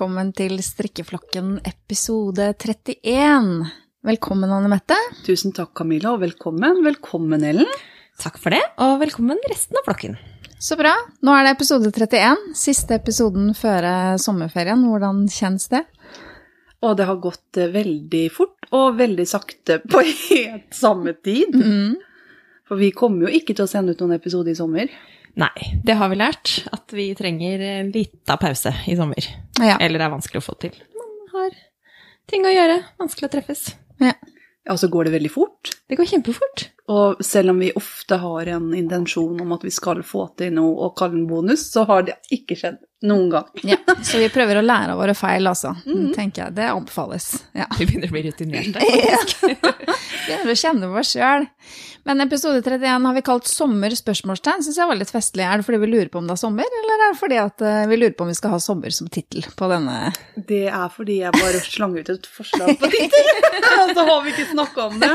Velkommen til Strikkeflokken episode 31. Velkommen, Anne Mette. Tusen takk, Camilla, og velkommen. Velkommen, Ellen. Takk for det, og velkommen resten av flokken. Så bra. Nå er det episode 31, siste episoden før sommerferien. Hvordan kjennes det? Og det har gått eh, veldig fort og veldig sakte på helt samme tid. Mm. For vi kommer jo ikke til å sende ut noen episode i sommer. Nei, det har vi lært, at vi trenger en lita pause i sommer. Ja. Eller det er vanskelig å få til. Man har ting å gjøre, vanskelig å treffes. ja. Ja, så går det veldig fort. Det går kjempefort. Og selv om vi ofte har en intensjon om at vi skal få til noe og kalle den bonus, så har det ikke skjedd noen gang. ja. Så vi prøver å lære av våre feil, altså. tenker jeg. Det anbefales. Ja. Vi begynner å bli rutinerte. Begynner å kjenne på oss sjøl. Men episode 31 har vi kalt 'Sommer?' spørsmålstegn. Syns jeg var litt festlig. Er det fordi vi lurer på om det er sommer, eller er det fordi at eh, vi lurer på om vi skal ha sommer som tittel på denne Det er fordi jeg bare slang ut et forslag på tittel, og så har vi ikke snakka om det.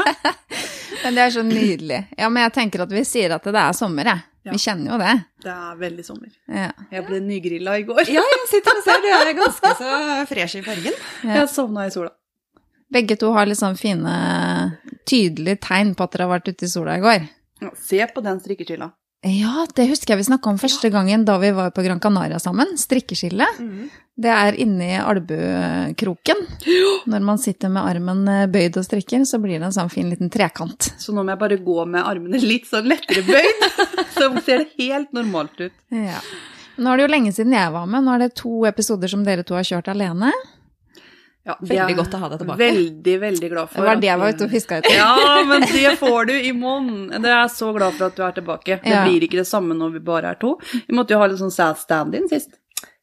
Men det er så nydelig. Ja, men jeg tenker at vi sier at det er sommer, jeg. Ja. Vi kjenner jo det. Det er veldig sommer. Ja. Jeg ble nygrilla i går. Ja, jeg sitter og ser, du er ganske så fresh i fargen. Ja. Jeg sovna i sola. Begge to har litt sånn fine, tydelige tegn på at dere har vært ute i sola i går. Ja, Se på den strikkeskilla. Ja, det husker jeg vi snakka om første gangen da vi var på Gran Canaria sammen. Strikkeskille. Det er inni albuekroken. Når man sitter med armen eh, bøyd og strikker, så blir det en sånn fin liten trekant. Så nå må jeg bare gå med armene litt sånn lettere bøyd, så ser det helt normalt ut. Ja. Nå er det jo lenge siden jeg var med. Nå er det to episoder som dere to har kjørt alene. Ja, Veldig er godt å ha deg tilbake. Veldig, veldig glad for. Det var det jeg var ute og fiska etter. Ja, men det får du i måneden. Jeg er så glad for at du er tilbake. Det Ja. blir ikke det samme når vi bare er to. Vi måtte jo ha litt sånn sad stand-in sist.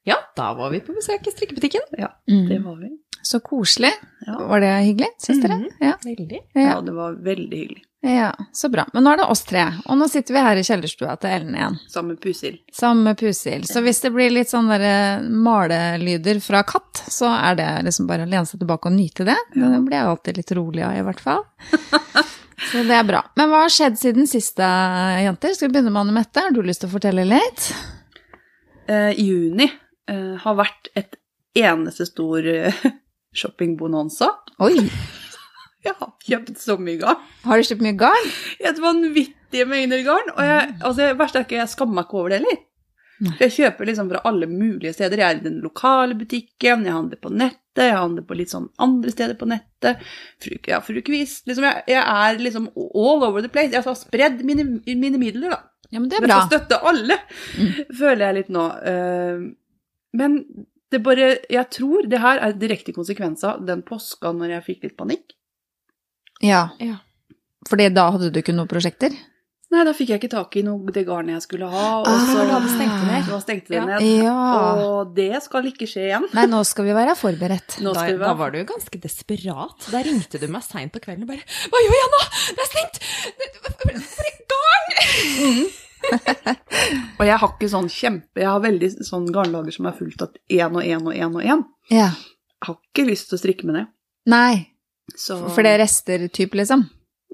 Ja, da var vi på besøk i strikkebutikken. Ja, Mm. det var vi. Så koselig. Ja. Var det hyggelig, syns dere? Mhm. Ja. Veldig. Ja. ja, det var veldig hyggelig. ja, så bra. Men nå er det oss tre, og nå sitter vi her i kjellerstua til Ellen igjen. Sammen med Pusil. Samme pusil. Så hvis det blir litt sånn derre malelyder fra katt, så er det liksom bare å lene seg tilbake og nyte det. Det blir jeg alltid litt rolig av, i hvert fall. Så det er bra. Men hva har skjedd siden sist, jenter? Skal vi begynne med Anne Mette? Har du lyst til å fortelle litt? Eh, juni eh, har vært et eneste stor eh, shoppingbonanza. Oi, Jeg har kjøpt så mye garn. har du kjøpt mye garn? Et vanvittige mengder garn. Og jeg, altså, det verste er ikke jeg skammer meg ikke over det heller. Jeg kjøper liksom fra alle mulige steder. Jeg er i den lokale butikken, jeg handler på nettet, jeg handler på litt sånn andre steder på nettet. Fru, ja, Fru Kvist. Liksom, jeg, jeg er liksom all over the place. Jeg har spredd mine, mine midler, da. Ja, men det er Men bra. for å støtte alle, føler jeg litt nå. Men det bare Jeg tror det her er direkte konsekvens av den påska når jeg fikk litt panikk. Ja, Ja. fordi da hadde du ikke noen prosjekter? Nei, da fikk jeg ikke tak i noe det garnet jeg skulle ha. Og Ah, så da hadde stengt det ned. Da stengte det Ja. ned. Ja. Og det skal ikke skje igjen. Nei, nå skal vi være forberedt. Nå Da, vi da var du jo ganske desperat. Da ringte du meg seint på kvelden og bare 'Hva gjør jeg nå? Det er stengt! For et garn!' Og jeg har ikke sånn kjempe Jeg har veldig sånn garnlager som er fullt av én og én og én og én. Ja. Jeg har ikke lyst til å strikke med det. Nei, Så for det er rester typ, liksom?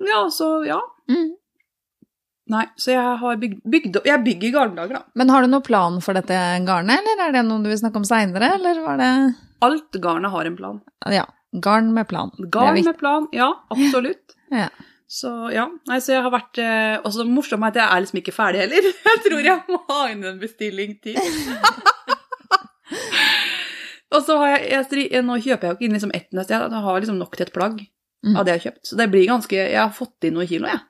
Ja, så ja. Mm. Nei, så jeg har bygd, bygd Jeg bygger garnlager, da. Men har du noen plan for dette garnet, eller er det noe du vil snakke om seinere, eller var det Alt garnet har en plan. Ja, garn med plan. Garn med plan, ja, absolutt. Ja. Så ja, nei, så jeg har vært eh, Og så morsomt at jeg er liksom ikke ferdig heller. Jeg tror jeg må ha inn en bestilling til. og så har jeg, jeg Nå kjøper jeg jo ikke inn liksom ett nøst, jeg har liksom nok til et plagg Mm. av det jeg har kjøpt. Så det blir ganske Jeg har fått inn noen kilo, jeg.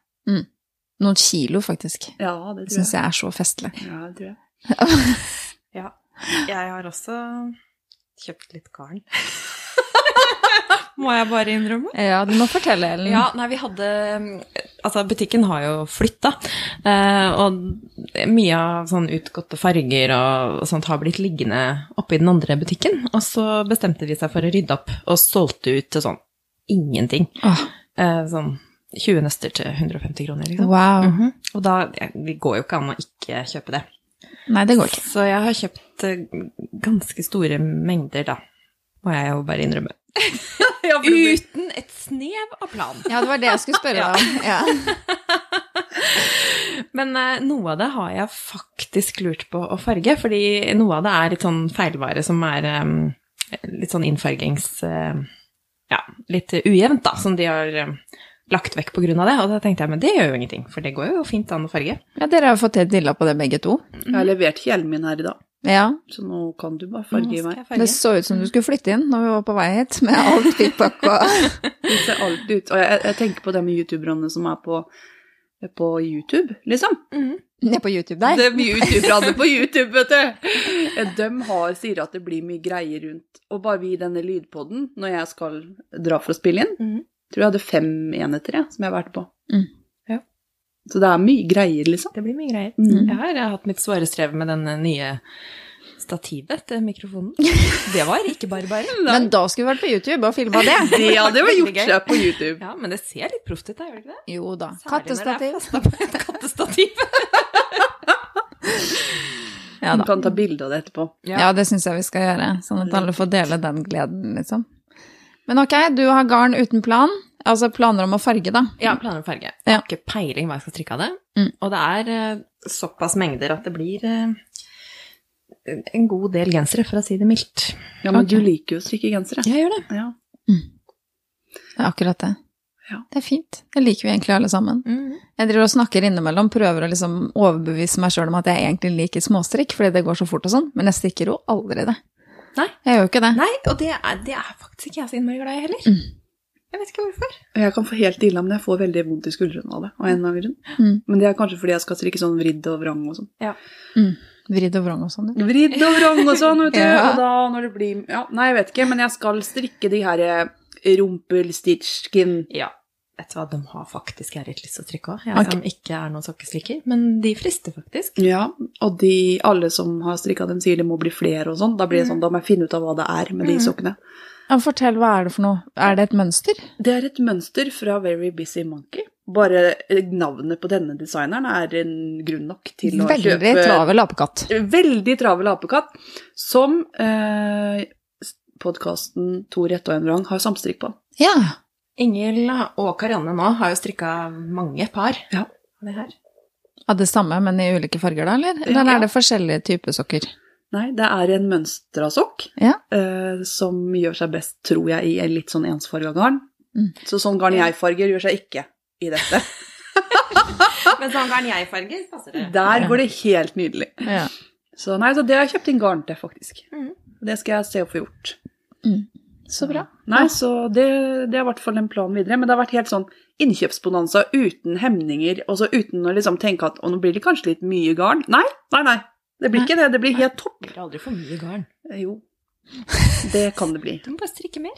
Noen kilo, faktisk. Ja, det tror tror syns jeg. jeg er så festlig. Ja, det tror jeg. Ja. Jeg har også kjøpt litt garn. Må jeg bare innrømme. Ja, du må fortelle, Ellen. Ja, nei, vi hadde Altså, butikken har jo flytta, eh, og mye av sånn utgåtte farger og, sånt har blitt liggende oppe i den andre butikken. Og så bestemte vi seg for å rydde opp, og solgte ut til sånn ingenting. Eh, sånn 20 nøster til 150 kroner, liksom. wow. Mhm. Og da Det går jo ikke an å ikke kjøpe det. Nei, det går ikke. Så jeg har kjøpt eh, ganske store mengder, da. Må jeg jo bare innrømme. Uten et snev av plan. Ja, det var det jeg skulle spørre deg om. Ja. Men eh, noe av det har jeg faktisk lurt på å farge, fordi noe av det er litt sånn feilvare som er um, litt sånn innfargings... Uh, ja, litt ujevnt, da, som de har eh, lagt vekk av det. Og da tenkte jeg, men det gjør jo ingenting, for det går jo fint an å farge. Ja, dere har jo fått helt dilla på det begge to. Jeg har levert hjelmen min her i dag, Ja. så nå kan du bare farge i farge. Det så ut som du skulle flytte inn når vi var på vei hit, med alt pikkpakk og Det ser alt ut. Og jeg, jeg tenker på de youtuberne som er på, på YouTube, liksom. Mm. Ned på YouTube der. De youtuberne på YouTube, vet du. De har, sier at det blir mye greier rundt. Og bare vi i denne lydpodden, når jeg skal dra for å spille inn, Mhm. Tror jeg hadde fem enheter ja, som jeg har vært på. Mm. Ja. Så det er mye greier, liksom. Det blir mye greier. Mm. Jeg har, jeg har hatt mitt svare strev med den nye stativet til mikrofonen. Det var ikke bare bare. Men da skulle vi vært på YouTube og filma det. Det hadde jo gjort seg på YouTube. Ja, men det ser litt proft ut, da, gjør det ikke det? Jo da. Det Kattestativ. kattestativ. Ja Du kan ta bilde av det etterpå. Ja, det syns jeg vi skal gjøre, sånn at alle får dele den gleden, liksom. Men ok, du har garn uten plan. Altså planer om å farge, da. Ja, planer om farge. Jeg Ja. har ikke peiling hva jeg skal strikke av det. Mm. Og det er eh, såpass mengder at det blir eh, en god del gensere, for å si det mildt. Ja, men okay. du liker jo å strikke gensere. Jeg gjør det. Ja. Det er akkurat det. Ja. Det er fint. Det liker vi egentlig alle sammen. Jeg driver og snakker innimellom, prøver å liksom overbevise meg sjøl om at jeg egentlig liker småstrikk, fordi det går så fort og sånn, men jeg stikker jo aldri det. Nei. Jeg gjør jo ikke det. Nei, og det er, det er faktisk ikke jeg så innmari glad i heller. Mm. Jeg vet ikke hvorfor. Jeg kan få helt ille, men jeg får veldig vondt i skuldrene av det. Av en eller annen grunn. Mm. Men det er kanskje fordi jeg skal strikke sånn vridd og vrang og sånn. Mm. Vridd og vrang og sånn. ja. Vridd og vrang og sånn, vet du. Ja. Og da når det blir Ja, nei, jeg vet ikke, men jeg skal strikke de her eh, rumpelstitchkin. Ja. Vet du hva, de har faktisk jeg litt lyst til å trykke òg. Jeg okay. som ikke er noen sokkestrikker. Men de frister faktisk. Ja, og de, alle som har strikka dem, sier det må bli flere og sånn. Da blir det sånn, da må jeg finne ut av hva det er med de Mm. sokkene. Ja, fortell, hva er det for noe? Er det et mønster? Det er et mønster fra Very Busy Monkey. Bare eh, navnet på denne designeren er en grunn nok til å Veldig kjøpe travel apekatt. Veldig travel apekatt, som eh, podkasten To rette og en vrang har samstrikk på. Ja. Ingel og Karianne nå har jo strikka mange par. Ja. av Det her. Av det samme, men i ulike farger, da, eller? Ja. Eller er det forskjellige typer sokker? Nei, det er en mønstra sokk Ja. eh, som gjør seg best, tror jeg, i en litt sånn ensfarga garn. Mm. Så sånn garn jeg farger, gjør seg ikke i dette. Men sånn garn jeg farger, passer det. Der går det helt nydelig. Ja. Så nei, så det har jeg kjøpt inn garn til, faktisk. Mm. Det skal jeg se å få gjort. Så bra. Nei, så det, det er i hvert fall en plan videre. Men det har vært helt sånn innkjøpsbonanza uten hemninger, og så uten å liksom tenke at å, nå blir det kanskje litt mye garn. Nei, nei, nei. Det blir Nei. ikke det. Det blir helt topp. Det blir aldri for mye garn. Eh, Jo, det kan det bli. Du må bare strikke mer.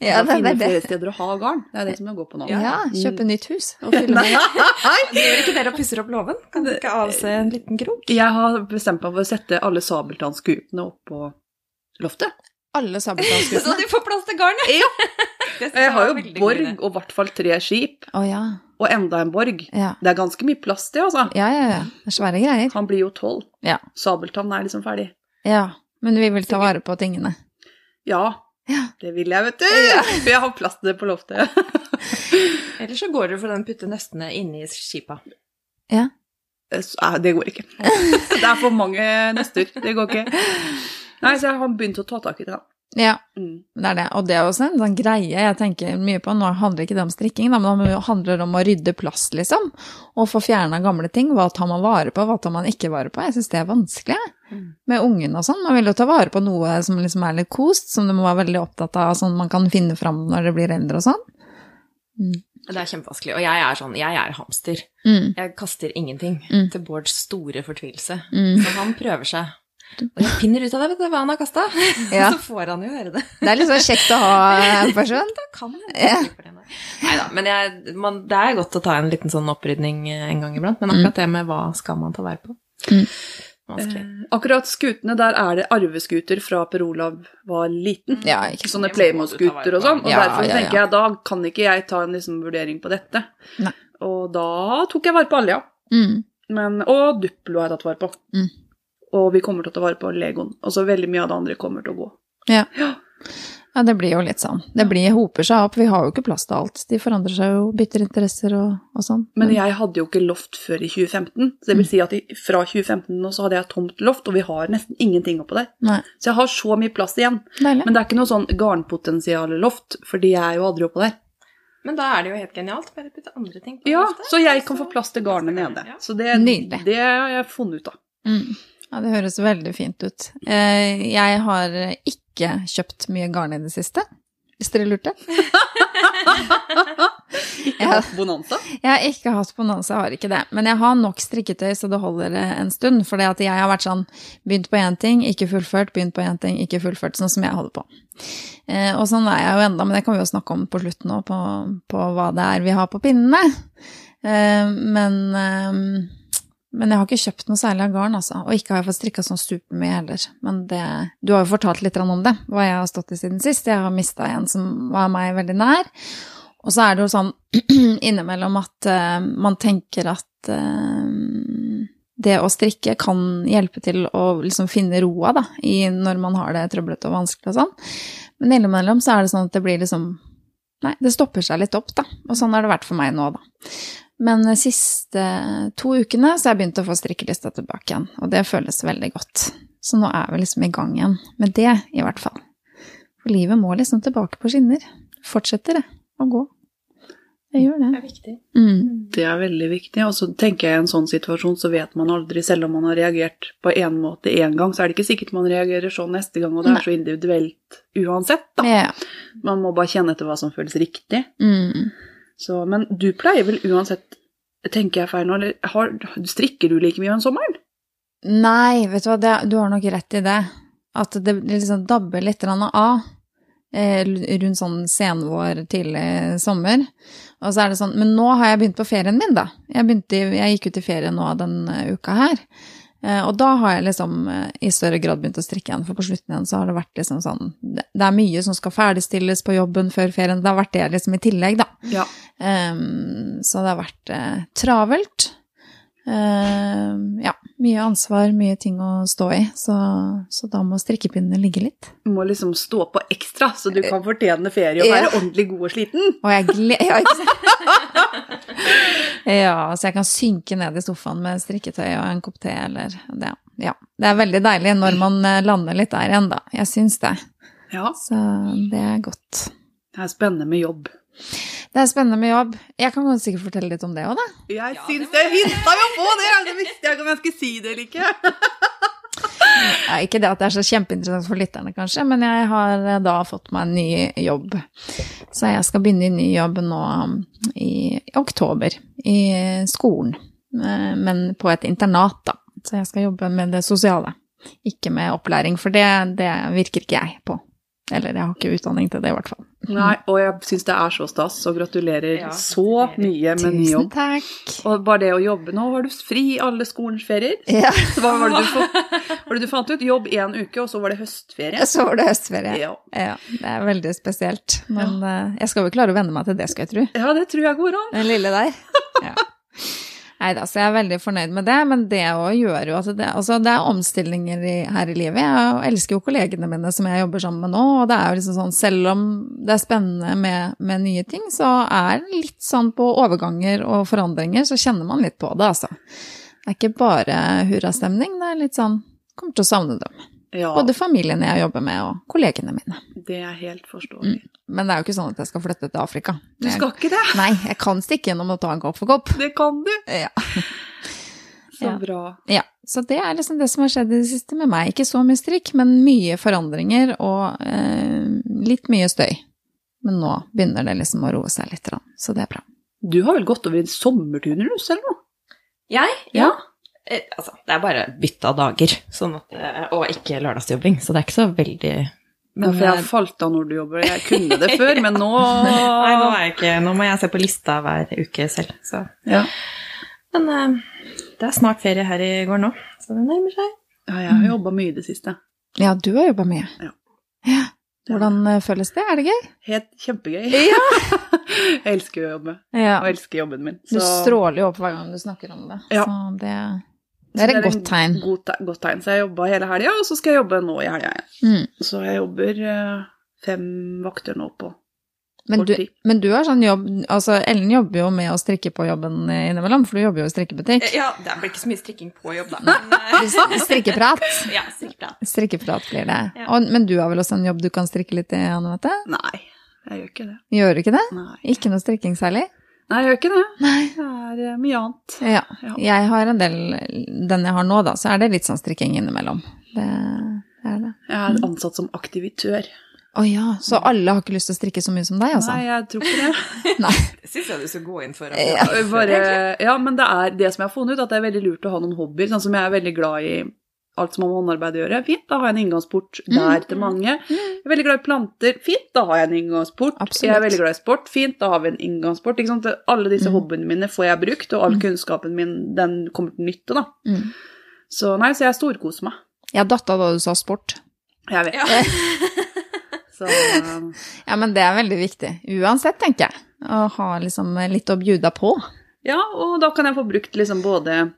Ja, det finne er det. flere steder å ha garn. Det er det som jeg går på nå. Ja, kjøpe nytt hus og fylle Nei. med Gjør ikke dere og pusser opp låven? Kan dere ikke avse en liten krok? Jeg har bestemt meg for å sette alle sabeltannskutene opp på loftet. Alle Så sabeltannskutene. du får plass til garnet! Ja. Jeg har jo borg gode. og i hvert fall tre skip, Oh, ja. og enda en borg. ja. Det er ganske mye plass, til, altså. Ja, ja, ja. Det er svære greier. Han blir jo tolv. Ja. Sabeltann er liksom ferdig. Ja. Men vi vil ta vare på tingene. Ja, Ja. det vil jeg, vet du. For jeg har plass til det på loftet. Eller så går dere for den putte nøstene inni skipa. Ja. Eh, Det går ikke. Det er for mange nøster. Det går ikke. Nei, så jeg har begynt å ta tak i det, da. Ja, Mm. det er det. Og det er også en sånn greie jeg tenker mye på. Nå handler ikke det om strikking, da, men det handler om å rydde plass, liksom. Og få fjerna gamle ting. Hva tar man vare på, hva tar man ikke vare på? Jeg syns det er vanskelig. Mm. Med ungen og sånn. Man vil jo ta vare på noe som liksom er litt kost, som du må være veldig opptatt av, sånn man kan finne fram når det blir eldre og sånn. Det er kjempevanskelig. Og jeg er sånn, jeg er hamster. Mm. Jeg kaster ingenting. Mm. Til Bårds store fortvilelse. Mm. Så han prøver seg. Og jeg finner ut av det, vet du, hva han har kasta. Ja. Så får han jo høre det. Det er litt sånn kjekt å ha en person. Da kan jeg Ja. Nei da, men jeg, man, det er godt å ta en liten sånn opprydning eh, en gang iblant. Men akkurat det med hva skal man ta vare på? Mm. Eh, Akkurat skutene, der er det arveskuter fra Per Olav var liten. Ja, ikke. Sånne Det Playmo-skuter og sånn. Og Ja, derfor ja, tenker jeg, da kan ikke jeg ta en liksom vurdering på dette. Nei. Og da tok jeg vare på alle, ja. Mm. Men, og Duplo har jeg tatt vare på. Mm. Og vi kommer til å ta vare på Legoen. Og så veldig mye av det andre kommer til å gå. Ja. Ja. Ja, det blir jo litt sånn. Det blir, hoper seg opp. Vi har jo ikke plass til alt. De forandrer seg jo, bytter interesser og, og sånn. Men jeg hadde jo ikke loft før i 2015. Så det vil si at fra 2015 nå så hadde jeg tomt loft, og vi har nesten ingenting oppå der. Nei, Så jeg har så mye plass igjen. deilig. Men det er ikke noe sånn garnpotensial-loft, fordi jeg er jo aldri oppå der. Men da er det jo helt genialt. Bare putte andre ting på Ja, loftet, så jeg kan få plass til garnet nede. Ja. Så det, det har jeg funnet ut av. Mm. Ja, det høres veldig fint ut. Eh, jeg har ikke kjøpt mye garn i det siste, hvis dere lurte. Ikke hatt bonanza. Jeg har ikke hatt bonanza, jeg har ikke det. Men jeg har nok strikketøy så det holder eh, en stund. For jeg har vært sånn begynt på én ting, ikke fullført, begynt på én ting, ikke fullført. Sånn som jeg holder på. Eh, og sånn er jeg jo enda, men det kan vi jo snakke om på slutten nå, på, på hva det er vi har på pinnene. Men, eh, men jeg har ikke kjøpt noe særlig av garn, altså. Og ikke har jeg fått strikka sånn supermye heller. Men det Du har jo fortalt litt om det, hva jeg har stått i siden sist. Jeg har mista en som var meg veldig nær. Og så er det jo sånn innimellom at uh, man tenker at uh, det å strikke kan hjelpe til å liksom finne roa da, i når man har det trøblete og vanskelig og sånn. Men innimellom så er det sånn at det blir liksom Nei, det stopper seg litt opp, da. Og sånn har det vært for meg nå, da. Men de siste to ukene så har jeg begynt å få strikkelista tilbake igjen, og det føles veldig godt. Så nå er vi liksom i gang igjen med det, i hvert fall. For livet må liksom tilbake på skinner. Fortsetter det å gå. Det gjør Det det. er viktig. Mm. Det er veldig viktig. Og så tenker jeg i en sånn situasjon så vet man aldri, selv om man har reagert på én måte én gang, så er det ikke sikkert man reagerer sånn neste gang, og det Nei. er så individuelt uansett, da. Ja. Man må bare kjenne etter hva som føles riktig. Mm. Så, men du pleier vel uansett Tenker jeg feil nå, eller har, strikker du like mye om sommeren? Nei, vet du hva, det, du har nok rett i det. At det liksom dabber litt av eh, rundt sånn senvår, tidlig sommer. Og så er det sånn Men nå har jeg begynt på ferien min, da. Jeg, begynte, jeg gikk ut i ferie nå denne uka her. Eh, og da har jeg liksom eh, i større grad begynt å strikke igjen, for på slutten igjen så har det vært liksom sånn Det, er mye som skal ferdigstilles på jobben før ferien. Det har vært det liksom i tillegg, da. Ja. Um, så det har vært uh, travelt. Uh, ja, mye ansvar, mye ting å stå i, så, så da må strikkepinnene ligge litt. Du må liksom stå på ekstra, så du kan fortjene ferie og Ja. være ordentlig god og sliten. Og jeg gleder ja, ikke sant? Ja, så jeg kan synke ned i sofaen med strikketøy og en kopp te eller det. Ja, det er veldig deilig når man eh, lander litt der igjen, da. Jeg syns det. Ja, Så det er godt. det er spennende med jobb. Det er spennende med jobb. Jeg kan godt sikkert fortelle litt om det òg, da. Jeg Ja, syns det det hinta jo på det! Jeg visste jeg ikke om jeg skulle si det eller ikke. Ja, ikke det at det er så kjempeinteressant for lytterne, kanskje, men jeg har eh, da fått meg en ny jobb. Så jeg skal begynne i ny jobb nå um, i oktober, i skolen. Eh, Men på et internat, da. Så jeg skal jobbe med det sosiale, ikke med opplæring, for det, det virker ikke jeg på. Eller jeg har ikke utdanning til det, i hvert fall. Nei, og jeg syns det er så stas, og gratulerer Ja, så mye med ny Tusen takk. Og bare det å jobbe Nå har du fri i alle skolens ferier. Ja, hva var det var det du fant ut? Jobb én uke, og så var det høstferie. så var det høstferie. Ja. Ja, det er veldig spesielt. Men ja. jeg skal vel klare å venne meg til det, skal jeg tro. ja, det tror jeg går an. Den lille der. Ja. Nei da, så jeg er veldig fornøyd med det, men det å gjøre jo at det, altså det er omstillinger i, her i livet. Jeg elsker jo kollegene mine som jeg jobber sammen med nå, og det er jo liksom sånn, selv om det er spennende med, med nye ting, så er det litt sånn på overganger og forandringer, så kjenner man litt på det, altså. Det er ikke bare hurrastemning, det er litt sånn Kommer til å savne dem. Ja, Både familiene jeg jobber med, og kollegene mine. det er helt forståelig. Men det er jo ikke sånn at jeg skal flytte til Afrika. Du skal ikke det? Nei, jeg kan stikke gjennom og ta en kopp for kopp. Det kan du. Ja. Så Ja. bra. Ja, så det er liksom det som har skjedd i det siste med meg. Ikke så mye strikk, men mye forandringer og eh, litt mye støy. Men nå begynner det liksom å roe seg litt, så det er bra. Du har vel gått over i sommertuner, du, selv nå? Jeg? Ja. Eh, Altså, det er bare bytte av dager, sånn at, eh, og ikke lørdagsjobbing, så det er ikke så veldig men, for jeg falt av når du jobber. Jeg kunne det før, men nå Nei, nå, er jeg ikke, nå må jeg se på lista hver uke selv, så ja. Men eh, det er snart ferie her i går nå, så det nærmer seg. ja, jeg har jobba mye i det siste. Ja, du har jobba mye. Ja. Ja. Hvordan eh, føles det? Er det gøy? Helt kjempegøy. Ja. jeg elsker å jobbe, ja. og elsker jobben min. Du stråler jo opp hver gang du snakker om det, Ja. så det, det er et godt tegn. God te godt tegn. Så jeg jobba hele helga, og så skal jeg jobbe nå i helga igjen. Mm. Så jeg jobber eh, fem vakter nå på Men du, men du har sånn jobb Altså, Ellen jobber jo med å strikke på jobben innimellom, for du jobber jo i strikkebutikk. Ja, det blir ikke så mye strikking på jobb, da. Men, eh, Strikkeprat. ja, strikkeprat. Strikkeprat blir det. Ja. Og, men du har vel også en jobb du kan strikke litt i, Anne Mette? Nei, jeg gjør ikke det. Gjør du ikke det? Nei, Ikke noe strikking særlig? Nei jeg gjør ikke det. Nei. Det er eh, mye annet. Ja. Ja. Jeg har en del Den jeg har nå, da, så er det litt sånn strikking innimellom. Det, det er det. Jeg er ansatt som aktivitør. Å ja, så alle har ikke lyst til å strikke så mye som deg, altså? Nei, jeg tror ikke det. Nei. Det syns jeg du skal gå inn for. Ja. Bare, ja, men det er det som jeg har funnet ut, at det er veldig lurt å ha noen hobbyer. Sånn som jeg er veldig glad i alt som har med håndarbeid å gjøre. Fint, da har jeg en inngangsport der til mange. Jeg er veldig glad i planter. Fint, da har jeg en inngangsport. Absolutt. Jeg er veldig glad i sport. Fint, da har vi en inngangsport. Ikke sant? Alle disse Mm. hobbyene mine får jeg brukt, og all kunnskapen min den kommer til nytte. da. Mm. Så nei, så jeg storkoser meg. Jeg datta da du sa sport. Jeg vet. Ja. Så um, Ja, men det er veldig viktig. Uansett, tenker jeg. Å ha liksom litt å bjuda på. ja, og da kan jeg få brukt liksom både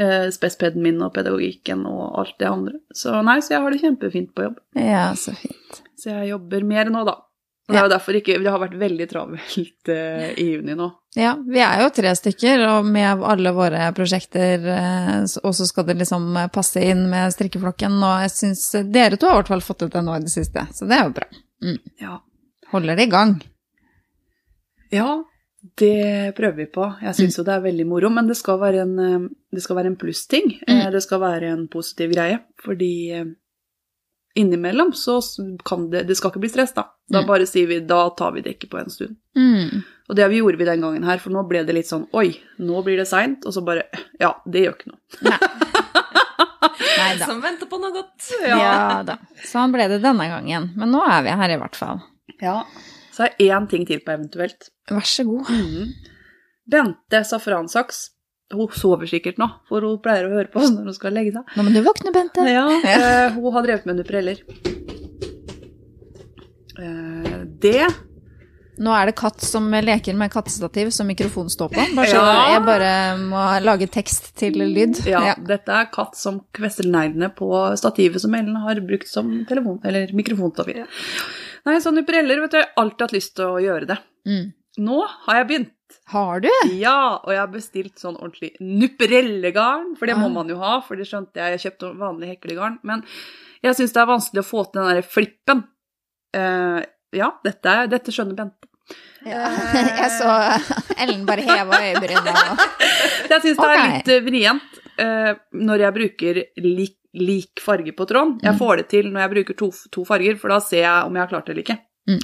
eh, spespeden min og pedagogikken og alt det andre. Så nei, så jeg har det kjempefint på jobb. Ja, så fint. Så jeg jobber mer nå, da. Og det er jo derfor ikke Det har vært veldig travelt eh, i juni nå. Ja, vi er jo tre stykker, og med alle våre prosjekter, eh, og så skal det liksom passe inn med strikkeflokken, og jeg syns dere to har i hvert fall fått ut det nå i det siste, så det er jo bra. Ja. Holder det i gang. ja, det prøver vi på. Jeg syns jo det er veldig moro, men det skal være en, eh, det skal være en plussting. Mm. Det skal være en positiv greie, fordi eh, innimellom så kan det Det skal ikke bli stress, da. Da Mm. bare sier vi da tar vi det ikke på en stund. Mm. Og det gjorde vi den gangen her, for nå ble det litt sånn oi, nå blir det seint, og så bare ja, det gjør ikke noe. Nei da. Som venter på noe godt. Ja da. Sånn ble det denne gangen, men nå er vi her i hvert fall. Ja. Så er én ting til på eventuelt. Vær så god. Mhm. Bente Safransaks, hun sover sikkert nå, for hun pleier å høre på oss når hun skal legge seg. Nå må du våkne, Bente. Ja, eh, hun har drevet med nupreller. Eh, det Nå er det katt som leker med kattestativ som mikrofonen står på. Bare så Ja. jeg bare må lage tekst til lyd. Ja, dette er katt som kvesser neglene på stativet som Ellen har brukt som telefon, eller mikrofonstativ. Nei, så briller, vet du, jeg har alltid hatt lyst til å gjøre det. Mm. Nå har jeg begynt. Har du? Ja, og jeg har bestilt sånn ordentlig nuprellegarn, for det må Ah. man jo ha, for det skjønte jeg, jeg kjøpte vanlig heklegarn, men jeg syns det er vanskelig å få til den der flippen. Uh, ja, dette, dette skjønner Bente. Ja. Jeg så Ellen bare heva øyebrynene. Jeg syns det er litt vrient eh, når jeg bruker lik, lik farge på tråden. Jeg Mm. får det til når jeg bruker to, to farger, for da ser jeg om jeg har klart det eller ikke. Mm.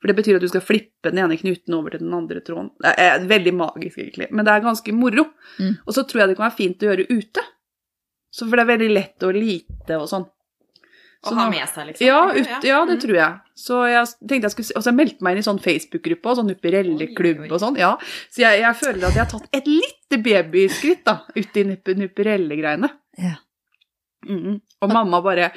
For det betyr at du skal flippe den ene knuten over til den andre tråden. Det er veldig magisk, egentlig, men det er ganske moro. Mm. Og så tror jeg det kan være fint å gjøre ute. Så for det er veldig lett og lite og sånn. Å ha med seg, liksom. Ja, ut, ja, det Mm. tror jeg. Så jeg tenkte jeg skulle Og så jeg meldte meg inn i sånn Facebook-gruppe og sånn Nuperelle-klubb og sånn. Ja. Så jeg, jeg føler at jeg har tatt et lite babyskritt da, ut i nup- Nuperelle-greiene. Ja. Mhm. Og mamma bare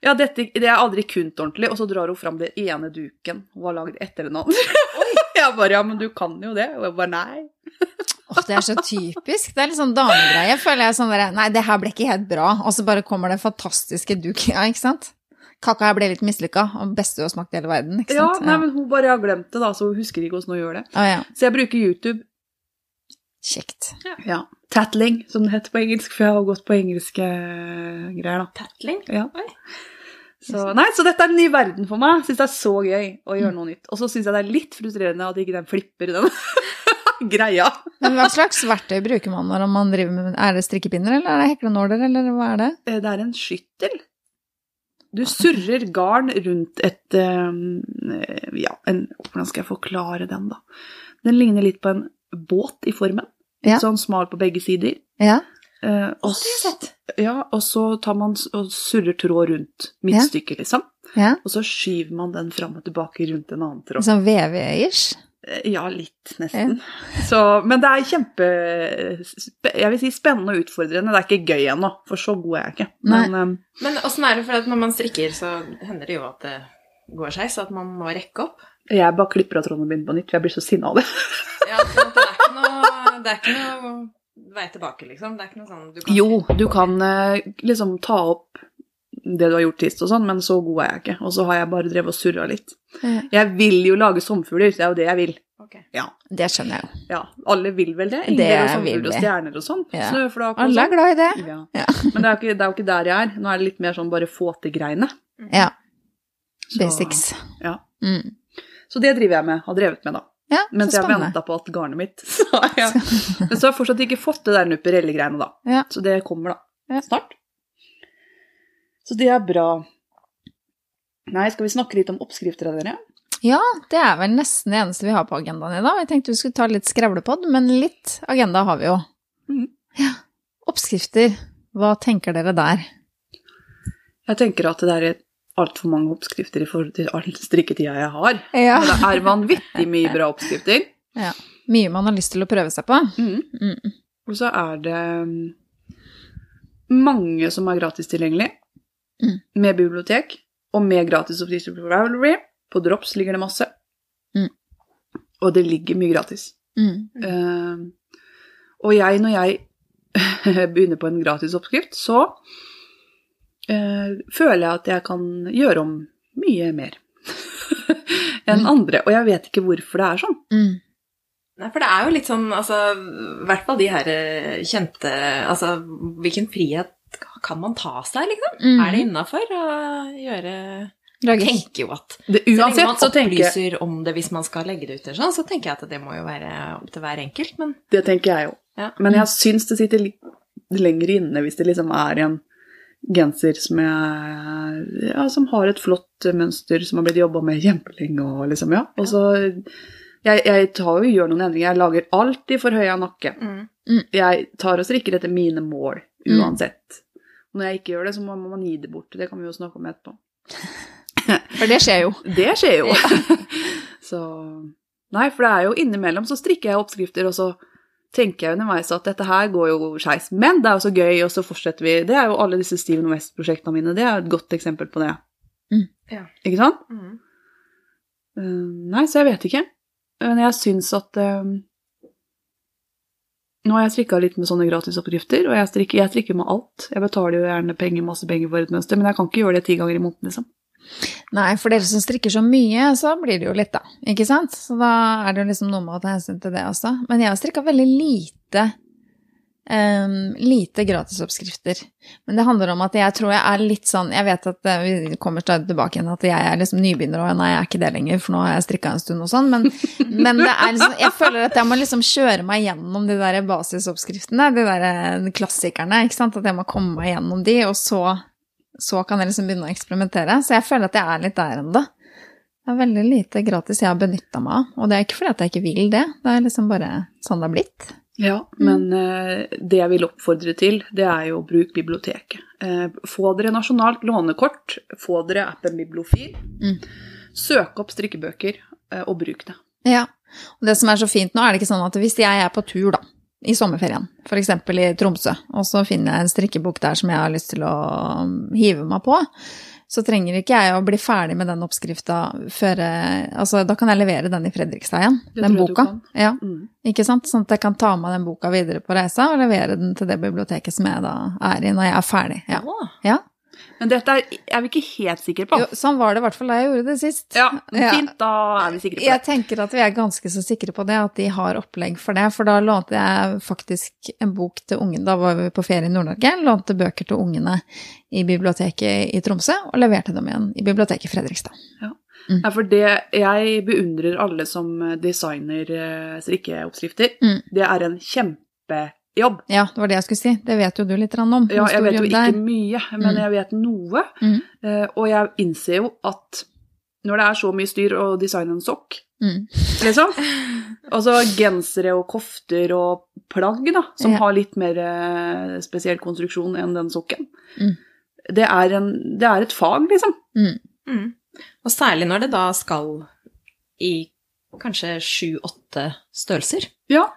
ja, dette, det er aldri kunnet ordentlig, og så drar hun fram den ene duken hun har lagd etter den andre. jeg bare, ja, men du kan jo det. Og jeg bare, nei. Oh, det er så typisk. Det er litt sånn damegreie. Føler jeg sånn der, Nei, det her ble ikke helt bra. Og så bare kommer det fantastiske dukinga, ikke sant? Kaka her ble litt mislykka, og beste du har smakt i hele verden, ikke Ja, sant? nei, men hun bare har glemt det, da, så hun husker ikke hvordan hun gjør det. Oh, ja. Så jeg bruker YouTube. Kjekt. Ja. Tattling, som det heter på engelsk, for jeg har gått på engelske greier, da. Tattling. Ja. Oi. Så, nei, så dette er en ny verden for meg. Syns det er så gøy å gjøre noe nytt. Og så syns jeg det er litt frustrerende at ikke den flipper den greia. Men hva slags verktøy bruker man når man driver med Er det strikkepinner, eller er det heklenåler, eller hva er det? Eh, Det er en skyttel. Du surrer garn rundt et eh, Ja, en, hvordan skal jeg forklare den, da? Den ligner litt på en båt i formen. Ja. sånn smal på begge sider. Ja. Eh, og, ja, og så tar man og surrer tråd rundt midtstykket, liksom. ja. Og så skyver man den fram og tilbake rundt en annen tråd. Sånn VV-ish? Eh, Ja, litt, nesten. Så, men det er kjempe Jeg vil si spennende og utfordrende. Det er ikke gøy ennå, for så god er jeg ikke. Men um, Men åssen er det, for at når man strikker, så hender det jo at det går seg, så at man må rekke opp. jeg bare klipper av tråden min på nytt, for jeg blir så sinna av det. Ja, det er ikke noe, vei tilbake, liksom. Det er ikke noe sånn du kan Jo, du kan eh, liksom ta opp det du har gjort sist og sånn, men så god er jeg ikke. Og så har jeg bare drevet og surra litt. Ja. Jeg vil jo lage sommerfugler, det er jo det jeg vil. Ja. Det skjønner jeg jo. ja. Alle vil vel det? Det Engler og vil sommerfugler og stjerner og sånn. Ja. Snøflak og Alle er sånn. glad i det. Ja. Ja. Men det er, jo ikke, det er jo ikke der jeg er. Nå er det litt mer sånn bare få til greiene. Ja. Så- Basics. Ja. Mm. Så det driver jeg med, har drevet med, da. Ja, Mens jeg har venta på at garnet mitt så ja. Men så har jeg fortsatt ikke fått det der nupperelle-greiene, da. Ja. Så det kommer, da. Ja. Snart. Så det er bra. Nei, skal vi snakke litt om oppskrifter av dere? Ja, det er vel nesten det eneste vi har på agendaen i dag. Jeg tenkte vi skulle ta litt skrevlepod, men litt agenda har vi jo. Mm. Ja. Oppskrifter, hva tenker dere der? Jeg tenker at det er altfor mange oppskrifter i forhold til all strikketida jeg har. Ja. Det er vanvittig mye bra oppskrifter. ja. Mye man har lyst til å prøve seg på. Mm. Mm. Og så er det mm, mange som er gratis tilgjengelig, Mm. med bibliotek, og med gratis oppskrifter på Ravelry. På Drops ligger det masse. Mm. Og det ligger mye gratis. Eh, og jeg, når jeg begynner på en gratis oppskrift, så føler jeg at jeg kan gjøre om mye mer enn andre. Og jeg vet ikke hvorfor det er sånn. Mm. Nei, for det er jo litt sånn, altså, i hvert fall de her eh, kjente Altså, hvilken frihet kan man ta seg, liksom? Mm. Er det innafor å gjøre Jeg tenker jo at Det, uansett man opplyser tenker om det hvis man skal legge det ut, sånn, så tenker jeg at det må jo være opp til hver enkelt, men Det tenker jeg jo. Ja. Men jeg syns det sitter litt lenger inne hvis det liksom er en genser som, jeg, ja, som har et flott mønster som har blitt jobba med kjempelenge, og liksom, ja. Og så jeg, jeg tar jo gjør noen endringer. Jeg lager alltid for høya nakke. Jeg tar og strikker etter mine mål Mm. uansett. Når jeg ikke gjør det, så må må man gi det bort. Det kan vi jo snakke om etterpå. For det skjer jo. Det skjer jo. så Nei, for det er jo innimellom så strikker jeg oppskrifter, og så tenker jeg underveis at dette her går jo skeis. Men det er jo så gøy, og så fortsetter vi. Det er jo alle disse Steven West-prosjektene mine. Det er et godt eksempel på det. Mm. Ja. Ikke sant? Uh, nei, så jeg vet ikke. Men jeg syns at uh, Nå har jeg strikka litt med sånne gratisoppskrifter, og jeg strikker, jeg strikker med alt. Jeg betaler jo gjerne penger, masse penger for et mønster, men jeg kan ikke gjøre det ti ganger i måneden, liksom. Nei, for dere som strikker så mye, så blir det jo litt, da. Ikke sant? Så da er det jo liksom noe med å ta hensyn til det også. Men jeg har strikka veldig lite um, lite gratisoppskrifter. Men det handler om at jeg tror jeg er litt sånn Jeg vet at eh, vi kommer stadig tilbake igjen at jeg er liksom nybegynner, og nei, jeg er ikke det lenger, for nå har jeg strikka en stund og sånn, men, men det liksom Jeg føler at jeg må liksom kjøre meg gjennom de der basisoppskriftene, de der eh, klassikerne, ikke sant, at jeg må komme meg gjennom de, og så så kan jeg liksom begynne å eksperimentere. Så jeg føler at jeg er litt der ennå. Det er veldig lite gratis jeg har benytta meg av. Og det er ikke fordi at jeg ikke vil det, det er liksom bare sånn det har blitt. Ja, men eh, det jeg vil oppfordre til, det er jo å bruke biblioteket. Eh, få dere nasjonalt lånekort, få dere appen Bibliofil. Mm. Søk opp strikkebøker, eh, og bruk det. Ja. Og det som er så fint nå, er det ikke sånn at hvis jeg er på tur, da, i sommerferien, f.eks. i Tromsø, og så finner jeg en strikkebok der som jeg har lyst til å hive meg på, så trenger ikke jeg å bli ferdig med den oppskrifta før Altså, da kan jeg levere den i Fredrikstad igjen, Det den boka. Ja, Mm. ikke sant? Sånn at jeg kan ta med den boka videre på reisa og levere den til det biblioteket som jeg da er i når jeg er ferdig. Ja. Ja. Men dette er, er vi ikke helt sikre på. Jo, sånn var det i hvert fall da jeg gjorde det sist. Ja, Ja. fint, da er vi sikre på det. Jeg tenker at vi er ganske så sikre på det, at de har opplegg for det. For da lånte jeg faktisk en bok til ungene, da var vi på ferie i Nord-Norge, lånte bøker til ungene i biblioteket i Tromsø, og leverte dem igjen i biblioteket i Fredrikstad. Ja, for det, jeg beundrer alle som designer eh, strikkeoppskrifter. Mm. Det er en kjempejobb. Ja, det var det jeg skulle si. Det vet jo du litt om. Ja, jeg vet jo ikke der. mye, men Mm. jeg vet noe. Mm. Eh, Og jeg innser jo at når det er så mye styr å designe en sokk, Mm. liksom Altså gensere og kofter og plagg, da, som Ja. har litt mer eh, spesiell konstruksjon enn den sokken. Mm. Det, er en, det er et fag, liksom. Mm. Mm. Og særlig når det da skal i kanskje sju-åtte størrelser, Ja.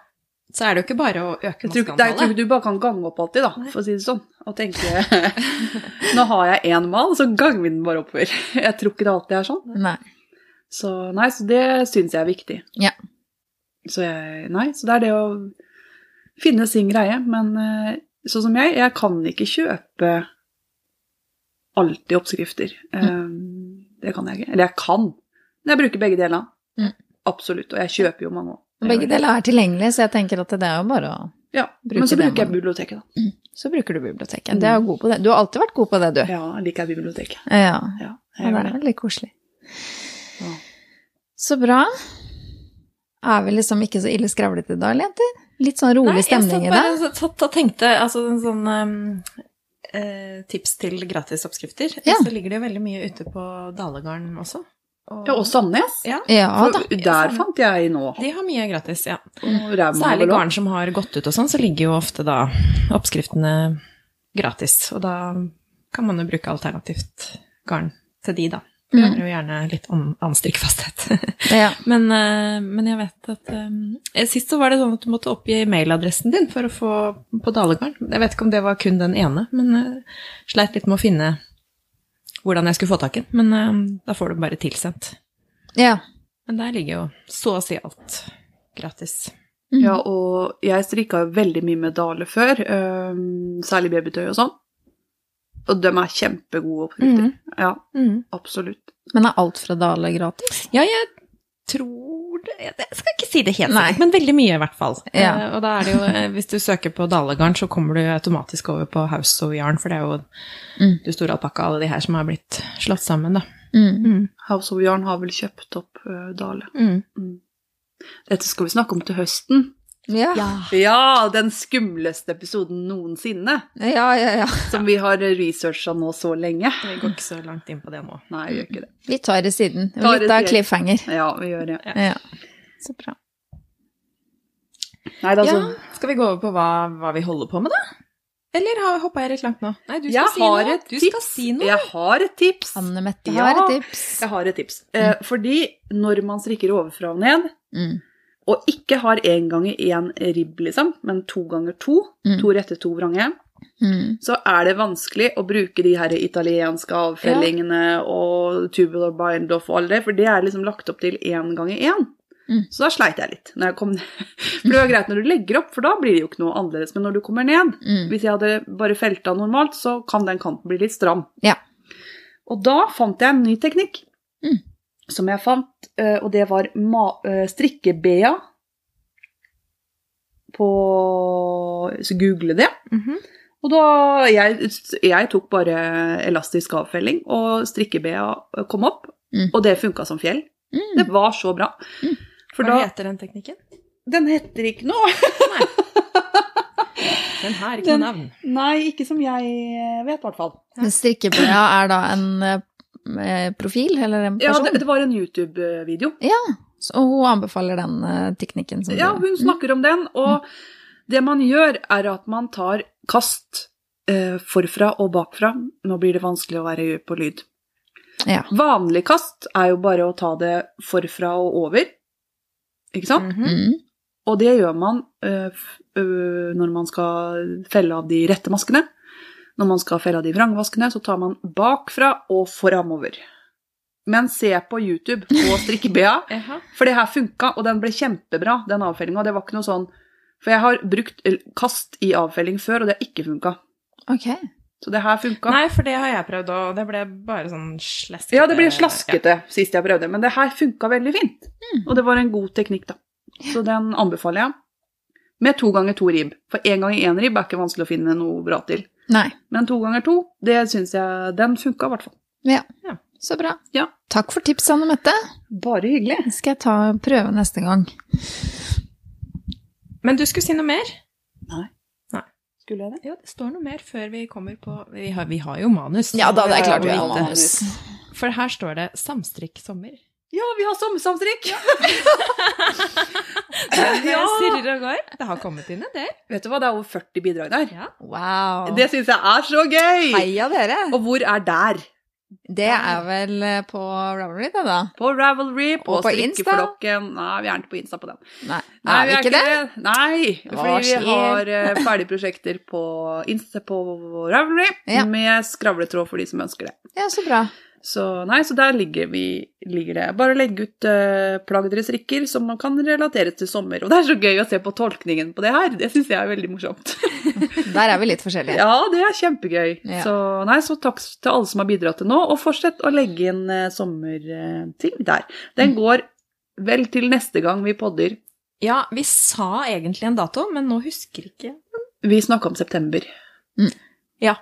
Så er det jo ikke bare å øke maskeantallet. jeg tror ikke du bare kan gange opp alltid, da, for å si det sånn. Og tenke Nå har jeg én mal, så ganger vi den bare oppover. Jeg tror ikke det alltid er sånn. Nei. Så nei, så det syns jeg er viktig. Ja. Så jeg, nei, så det er det å finne sin greie. Men eh, sånn som jeg, jeg kan ikke kjøpe alltid oppskrifter. Mm. det kan jeg ikke. Eller jeg kan, men jeg bruker begge delene. Mm. Absolutt. Og jeg kjøper jo mange òg. Begge deler er tilgjengelig, så jeg tenker at det er jo bare å Ja, Bruker men så bruker jeg biblioteket, da. Så bruker du biblioteket. Det er god på det. Du har alltid vært god på det, du. Ja, jeg liker biblioteket. Ja. Ja, ja det er veldig koselig. Ja. Så bra. Er vi liksom ikke så ille skravlete i dag, eller jenter? Litt sånn rolig stemning i jeg dag? satt bare satt og tenkte altså en sånn um, eh, tips til gratisoppskrifter. Ja. Så ligger det jo veldig mye ute på Dalegarden også. Og, Ja, og Sandnes. Ja, Ja For da. der fant jeg nå. de har mye gratis, ja. Særlig garn som har gått ut og sånn, så ligger jo ofte da oppskriftene gratis. Og da kan man jo bruke alternativt garn til de, da. Det Mm. er jo gjerne litt an- annen strikkfasthet. Ja. men, eh, men jeg vet at um, Sist så var det sånn at du måtte oppgi mailadressen din for å få på Dalegarden. Jeg vet ikke om det var kun den ene, men jeg sleit litt med å finne hvordan jeg skulle få tak i den. Men uh, da får du bare tilsendt. ja. Men der ligger jo så å si alt gratis. Mm. Ja, og jeg strikka veldig mye med Dale før, um, særlig babytøy og sånn. Og de er kjempegode oppskrifter. Mm. Ja, Mm. absolutt. Men er alt fra Dale gratis? Ja, jeg tror det Jeg skal ikke si det helt sikkert, men veldig mye i hvert fall. Ja. Uh, og da er det jo, eh, hvis du søker på Dalegarn, så kommer du automatisk over på House of Yarn, for det er jo Mm. du store alpakka, alle de her som har blitt slått sammen, da. Mm. Mm. House of Yarn har vel kjøpt opp uh, Dale. Mm. Mm. Dette skal vi snakke om til høsten. Ja. Ja, den skumleste episoden noensinne. ja, ja, ja. Som vi har researcha nå så lenge. Vi går ikke så langt inn på det nå. Nei, vi gjør ikke det. Vi tar det siden. Tar det Litt av cliffhanger. Ja, vi gjør det. Ja. Så bra. Nei, da, så... Ja, skal vi gå over på hva, hva vi holder på med, da? Eller hoppa jeg litt langt nå? Nei, du skal Jeg si har noe. et Du skal si noe. Jeg har et tips. Anne Mette Ja. har et tips. Jeg har et tips. Eh, fordi når man strikker ovenfra og ned, Mm. Og ikke har én ganger én ribb, liksom, men to ganger to, Mm. to rette, to vrange, Mm. så er det vanskelig å bruke de her italienske avfellingene og tubular bind-off og alle det, for det er liksom lagt opp til én ganger én. Mm. Så da sleit jeg litt. Når jeg. For det var greit når du legger opp, for da blir det jo ikke noe annerledes. Men når du kommer ned, Mm. hvis jeg hadde bare felta normalt, så kan den kanten bli litt stram. Ja. Og da fant jeg en ny teknikk. Mm. Som jeg fant, eh, og det var eh, strikkebea på Så google det. Mhm. Og da jeg, jeg tok bare elastisk avfelling, og strikkebea kom opp. Mm. Og det funka som fjell. Mm. Det var så bra. Mm. Hva da heter den teknikken? Den heter ikke noe. Den har ikke noe navn. Nei, ikke som jeg vet, i hvert fall. Men strikkebea er da en eh, profil, eller en Ja, det, det var en YouTube-video. Ja, Og hun anbefaler den eh, teknikken som Ja, hun snakker om den, og det man gjør, er at man tar kast eh, forfra og bakfra. Nå blir det vanskelig å være på lyd. Ja. Vanlig kast er jo bare å ta det forfra og over, ikke sant? Mm -hmm. Og det gjør man øh, f- øh, når man skal felle av de rette maskene. Når man skal felle de vrangvaskene, så tar man bakfra og framover. Men se på YouTube på strikkebea, for det her funka, og den ble kjempebra, den avfellinga. Det var ikke noe sånn For jeg har brukt kast i avfelling før, og det har ikke funka. Ok. Så det her funka. Nei, for det har jeg prøvd, og det ble bare sånn slaskete. Ja, det ble slaskete sist jeg prøvde, men det her funka veldig fint. Og det var en god teknikk, da. Så den anbefaler jeg. Med to ganger to ribb. For én gang i én ribb er ikke vanskelig å finne noe bra til. Nei. Men to ganger to, det syns jeg Den funka, i hvert fall. Ja. Ja. Så bra. Ja. Takk for tips, Anne Mette. Bare hyggelig. Det skal jeg ta prøve neste gang. Men du skulle si noe mer? Skulle jeg det? Ja, det står noe mer før vi kommer på Vi har, vi har jo manus. Ja da, det er klart vi har manus. For her står det 'samstrikk sommer'. Ja, vi har sommersamtrykk! Ja. Ja. sirrer og går. Det har kommet inn en del. Vet du hva, det er over 40 bidrag der. Ja. Wow. Det syns jeg er så gøy! Heia dere. Og hvor er der? Det er vel eh, på Ravelry, det da? På Ravelry, på, Og på Insta? strikkeflokken Nei, vi er ikke på Insta på den. Nei, Nei, er vi ikke det? Nei, Hva fordi vi har uh, ferdige prosjekter på Insta på Ravelry Ja. med skravletråd for de som ønsker det. Ja, så bra. Så nei, så der ligger, vi, ligger det. Bare legge ut uh, plagg dere strikker som man kan relatere til sommer. Og det er så gøy å se på tolkningen på det her. Det syns jeg er veldig morsomt. Der er vi litt forskjellige. Ja, det er kjempegøy. Ja. Så, nei, så takk til alle som har bidratt til nå, og fortsett å legge inn uh, sommerting der. Den går vel til neste gang vi podder. Ja, vi sa egentlig en dato, men nå husker ikke Vi snakka om september. Ja.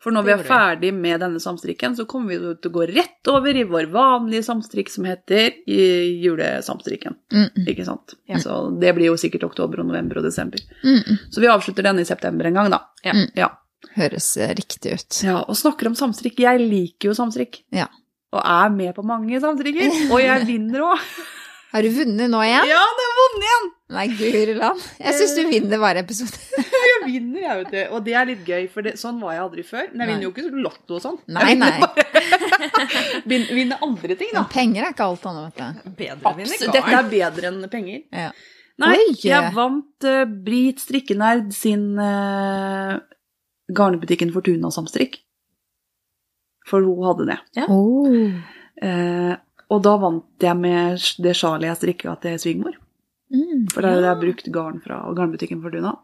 For når vi er ferdig med denne samstrikken, så kommer vi til å gå rett over i vår vanlige samstrikk som heter julesamstrikken. Mm, mm, Ikke sant? Ja. Så det blir jo sikkert oktober og november og desember. mm. Så vi avslutter denne i september en gang, da. Ja. Mm. Ja. Høres eh, riktig ut. ja. Og snakker om samstrikk. Jeg liker jo samstrikk. Ja. Og er med på mange samstrikker. Og jeg vinner òg. Har du vunnet nå igjen? Ja, det har vunnet igjen! Nei, guri land. Jeg syns du vinner hver episode. Vinner, jeg, vet du. Og det er litt gøy, for det, sånn var jeg aldri før. Men jeg vinner jo ikke lotto og sånn. Nei, nei. vinner- Vinner andre ting, da. Men penger er ikke alt annet, vet du. bedre Absolutt. Dette er bedre enn penger. Ja. Nei, Oi. jeg vant uh, Brit Strikkenerd sin uh, garnbutikken Fortuna Samstrikk. For hun hadde det. Oh. Uh, og da vant jeg med det sjalet jeg strikka til svigermor. Mm. For da hadde jeg brukt garn fra garnbutikken Fortuna.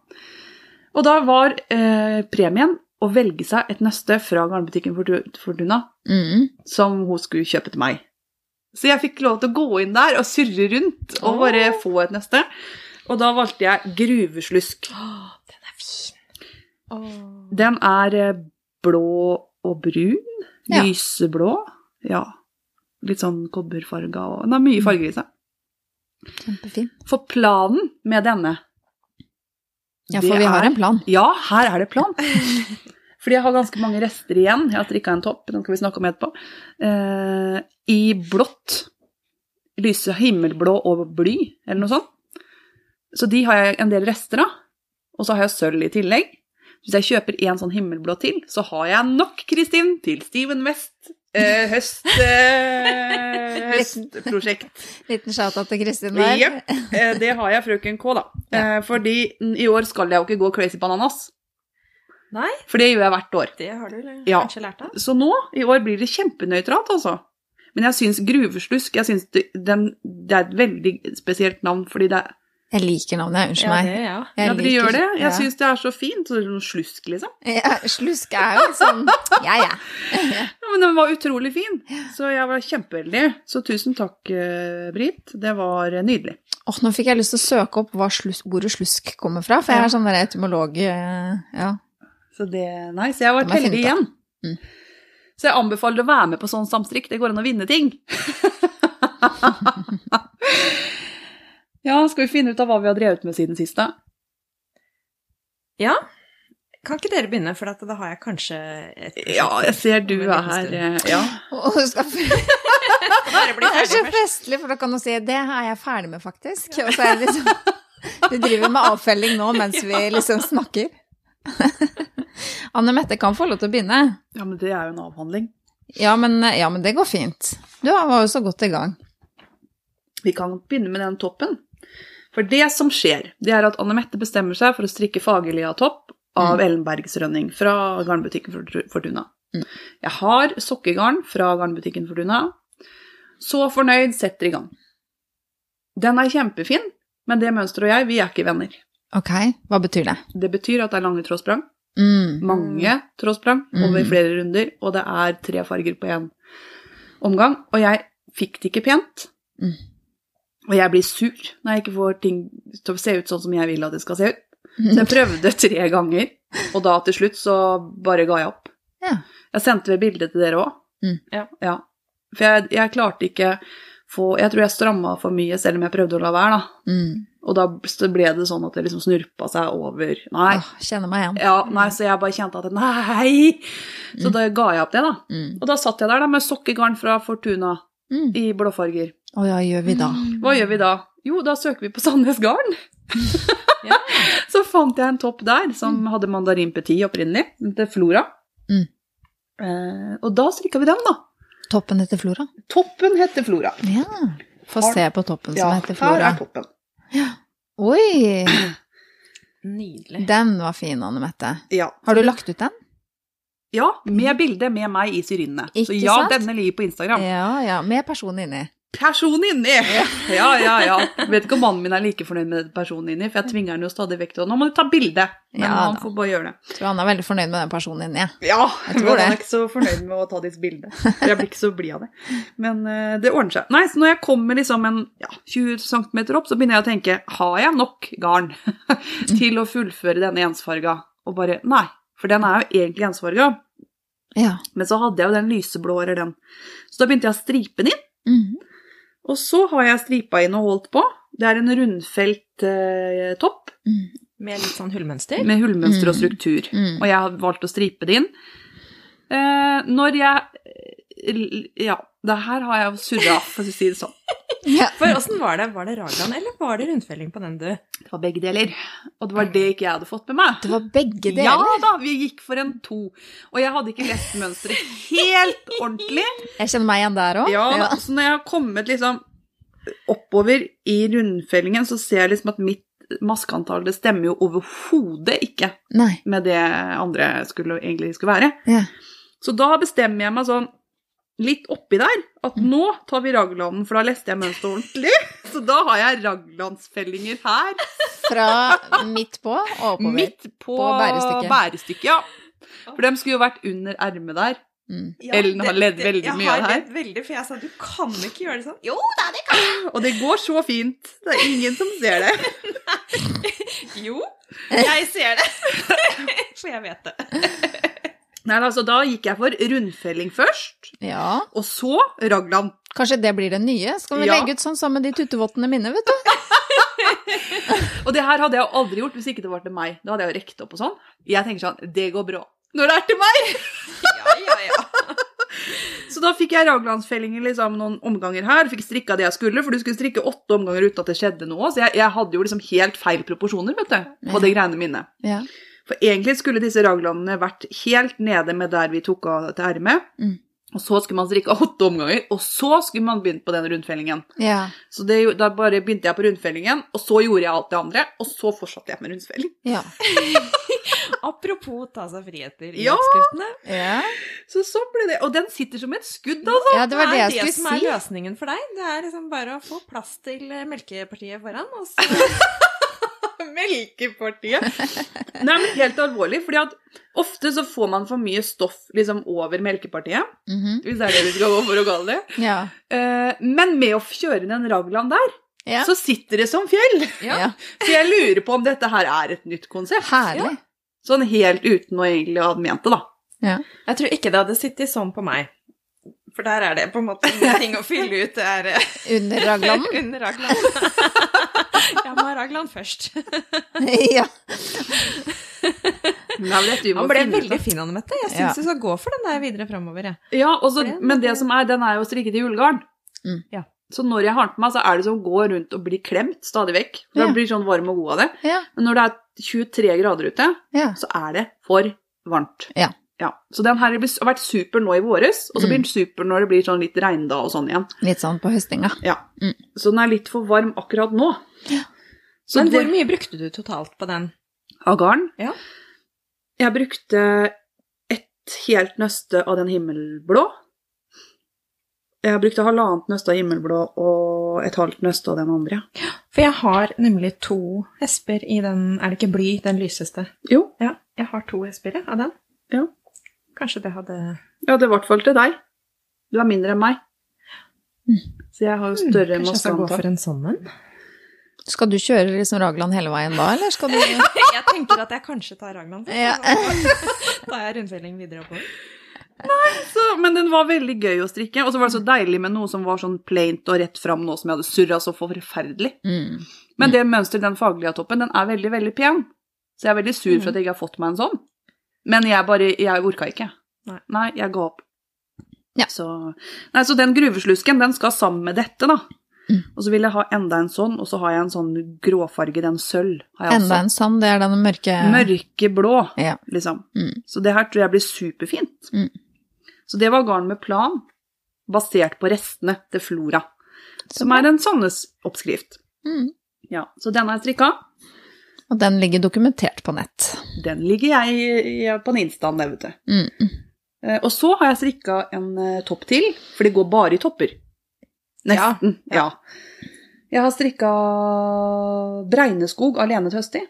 Og da var eh, premien å velge seg et nøste fra garnbutikken Fortuna Mm. som hun skulle kjøpe til meg. Så jeg fikk lov til å gå inn der og surre rundt og bare få et nøste. Og da valgte jeg gruveslusk. Den er fin. Den er eh, blå og brun. Ja. Lyseblå. Ja. Litt sånn kobberfarga og Den har mye farger i seg. Kjempefin. For planen med denne Ja, for vi har er- en plan. Ja, her er det plan. Fordi jeg har ganske mange rester igjen. Jeg har strikka en topp, den skal vi snakke om etterpå. Eh, I blått. Lyse himmelblå og bly, eller noe sånt. Så de har jeg en del rester av. Og så har jeg sølv i tillegg. Hvis jeg kjøper en sånn himmelblå til, så har jeg nok, Kristin, til Steven West eh, høst, eh, høstprosjekt. Liten shout-out til Kristin der. Jepp. Eh, det har jeg frøken K, da. Eh, fordi i år skal jeg jo ikke gå crazy bananas. Nei, For det gjør jeg hvert år. det har du Ja. kanskje lært av. Så nå, i år, blir det kjempenøytralt, altså. Men jeg syns gruveslusk jeg synes det, den, det er et veldig spesielt navn, fordi det er Jeg liker navnet, unnskyld Ja, meg. det, ja. Jeg Ja, dere liker- gjør det? Jeg ja. syns det er så fint. Så det noe slusk, liksom. ja, Slusk er jo sånn Ja, ja. Ja, men den var utrolig fin. Så jeg var kjempeheldig. Så tusen takk, eh, Britt. Det var eh, nydelig. Åh, nå fikk jeg lyst til å søke opp hvor slus, ordet slusk kommer fra, for jeg er sånn der etymolog eh, Ja. Så det Nei, så jeg har vært heldig igjen. Mm. Så jeg anbefaler å være med på sånn samstrikk. Det går an å vinne ting. ja, skal vi finne ut av hva vi har drevet med siden sist, da? ja. Kan ikke dere begynne, for da har jeg kanskje et Ja, jeg ser du er her. eh, Ja. Og hun skal Det er så festlig, for da kan du si 'det er jeg ferdig med', faktisk. Og så er det liksom Du driver med avfelling nå mens vi liksom snakker. Anne Mette kan få lov til å begynne. ja, men det er jo en avhandling. Ja men, ja, men det går fint. Du var jo så godt i gang. Vi kan begynne med den toppen. For det som skjer, det er at Anne Mette bestemmer seg for å strikke Fagerlia-topp av Ellenbergsrønning fra garnbutikken Fortu- Fortuna. Mm. Jeg har sokkegarn fra garnbutikken Fortuna. Så fornøyd, setter i gang. Den er kjempefin, men det mønsteret og jeg, vi er ikke venner. Ok, hva betyr det? Det betyr at det er lange trådsprang, Mm. mange trådsprang Mm. over flere runder, og det er tre farger på én omgang. Og jeg fikk det ikke pent. Mm. Og jeg blir sur når jeg ikke får ting til å se ut sånn som jeg vil at det skal se ut. Så jeg prøvde tre ganger, og da til slutt så bare ga jeg opp. Ja. Jeg sendte vel bilde til dere òg. Mm. Ja. ja. For jeg, jeg klarte ikke få Jeg tror jeg stramma for mye selv om jeg prøvde å la være, da. Mm. Og da ble det sånn at det liksom snurpa seg over Nei. Åh, kjenner meg igjen. Ja, nei, så jeg bare kjente at nei! Så da ga jeg opp det, da. Mm. Og da satt jeg der da med sokkegarn fra Fortuna Mm. i blåfarger. Og ja, gjør vi da? Hva gjør vi da? Jo, da søker vi på Sandnes Garn. Ja. Så fant jeg en topp der som hadde mandarin petit opprinnelig, til Flora. Mm. Eh, og da strikka vi den, da. Toppen heter Flora? Toppen heter Flora. Ja. Få se på toppen som Ja, heter her er toppen. Oi! Nydelig. Den var fin, Anne Mette. Ja. Har du lagt ut den? Ja, med bilde med meg i syrinene. Så ja, sant? denne ligger på Instagram. Ja, ja. Med personen inni. Personen inni! Ja, ja, ja. Vet ikke om mannen min er like fornøyd med personen inni, for jeg tvinger han jo stadig vekk til å Nå må du ta bilde! Men Ja, han da. får bare gjøre det. Tror han er veldig fornøyd med den personen inni. Ja, Jeg tror men han er ikke så fornøyd med å ta ditt bilde. Jeg blir ikke så blid av det. Men uh, det ordner seg. Nei, så når jeg kommer liksom en ja, 20 cm opp, så begynner jeg å tenke har jeg nok garn til å fullføre denne ensfarga? Og bare nei, for den er jo egentlig ensfarga. Ja. Men så hadde jeg jo den lyseblå eller den. Så da begynte jeg å stripe den inn. Mhm. Og så har jeg stripa inn og holdt på. Det er en rundfelt eh, topp Mm. Med litt sånn hullmønster. med hullmønster og Mm. struktur. Mm. Og jeg har valgt å stripe det inn. Eh, når jeg Ja, det her har jeg surra, for å si det sånn. ja. For åssen var det? Var det ragan, eller var det rundfelling på den du Det var begge deler. Og det var det ikke jeg hadde fått med meg. Det var begge deler. Ja da, vi gikk for en to. Og jeg hadde ikke lest mønsteret helt ordentlig. Jeg kjenner meg igjen der òg. Ja, ja. Så når jeg har kommet liksom oppover i rundfellingen, så ser jeg liksom at mitt maskeantall det stemmer jo overhodet ikke Nei. med det andre skulle, egentlig skulle være. Ja. Så da bestemmer jeg meg sånn litt oppi der at Mm. nå tar vi Raglanden, for da leste jeg mønsteret ordentlig. Så da har jeg raglandsfellinger her, Fra midt på og oppover. midt på, På bærestykket. bærestykket. Ja. For dem skulle jo vært under ermet der. Mm. Ellen har ledd veldig mye av det her. Jeg har ledd veldig, for jeg sa du kan ikke gjøre det sånn. Jo, da det kan Og det går så fint. Det er ingen som ser det. jo, jeg ser det. For jeg vet det. Nei, altså, da gikk jeg for rundfelling først, Ja. og så raglan. Kanskje det blir det nye? Skal vi Ja. legge ut sånn sammen med de tuttevottene mine, vet du? Og det her hadde jeg jo aldri gjort hvis ikke det var til meg. Da hadde jeg jo rekt opp og sånn. Jeg tenker sånn, det går bra. Når det er til meg! Ja, ja, ja. Så da fikk jeg raglandsfellinger liksom noen omganger her. Fikk strikka det jeg skulle, for du skulle strikke åtte omganger uten at det skjedde noe. Så jeg, jeg hadde jo liksom helt feil proporsjoner, vet du, på de greiene mine. Ja. For egentlig skulle disse raglandene vært helt nede med der vi tok av til ermet. Mm. Og så skulle man strikke åtte omganger, og så skulle man begynt på den rundfellingen. ja. Så det, da bare begynte jeg på rundfellingen, og så gjorde jeg alt det andre, og så fortsatte jeg med rundfelling. Ja. Apropos ta seg friheter i Ja. oppskriftene. ja. Så så ble det, Og den sitter som et skudd, altså. Ja, det var det jeg er det som skulle er løsningen for deg. Det er liksom bare å få plass til eh, melkepartiet foran, og så Melkepartiet. Nei, men helt alvorlig, fordi at ofte så får man for mye stoff liksom over melkepartiet, Mhm. hvis det er det vi skal gå for å kalle det. ja. Uh, Men med å kjøre den raglan der, Ja. så sitter det som fjell. ja. Så jeg lurer på om dette her er et nytt konsept. Herlig. Sånn helt uten å egentlig ha ment det, da. Ja. Jeg tror ikke det hadde sittet sånn på meg. For der er det på en måte ingenting å fylle ut. Det er eh, Under raglanden? under raglanden. Jeg må ha raglan først. ja. Dette Han ble veldig fin, Anne Mette. Jeg Ja. syns du skal gå for den der videre framover. Ja, også, det- men det som er, den er jo strikket i ullgarn. Mm. Ja. Så når jeg har den på meg, så er det som å gå rundt og bli klemt stadig vekk. For Ja. Jeg blir sånn varm og god av det. Ja. Men når det er 23 grader ute, ja. så er det for varmt. Ja. Ja, Så den her har vært super nå i våres, og så blir Mm. den super når det blir sånn litt regndag og sånn igjen. Litt sånn på høstinga. Ja. Mm. Så den er litt for varm akkurat nå. Så Men hvor mye brukte du totalt på den? Av garn? Ja. Jeg brukte et helt nøste av den himmelblå. Jeg brukte halvannet nøste av himmelblå og et halvt nøste av den andre. For jeg har nemlig to hesper i den Er det ikke bly, den lyseste? Jo, Ja, jeg har to hesper av den. Ja. Kanskje det hadde ja, det er i hvert fall til deg. Du er mindre enn meg. Mm. Så jeg har jo større Kanskje jeg skal gå for en sånn en? Skal du kjøre liksom raglan hele veien da, eller skal du Jeg tenker at jeg kanskje tar raglan først. Ja. Så tar jeg rundfelling videre oppover. Så, men den var veldig gøy å strikke, og så var det så deilig med noe som var sånn plaint og rett fram nå som jeg hadde surra så forferdelig. mm. Men det mønsteret, den faglige toppen, den er veldig, veldig pen. Så jeg er veldig sur for at jeg ikke har fått meg en sånn. Men jeg bare, jeg orka ikke. Nei. jeg ga opp. Ja. Så, nei, så den gruveslusken, den skal sammen med dette, da. Mm. Og så vil jeg ha enda en sånn, og så har jeg en sånn gråfarge, den sølv. Har Enda en sånn, det er den mørke. Mørkeblå, Ja. liksom. Mm. Så det her tror jeg blir superfint. Mm. Så det var garn med plan, basert på restene til Flora, som er en Sandnes oppskrift. Mm. Ja, så den er strikka. Og den ligger dokumentert på nett. Den ligger jeg på en instaen det, vet du. Mm. Eh, Og så har jeg strikka en eh, topp til, for det går bare i topper. Nesten. Ja. Jeg har strikka Bregneskog alene til høsti.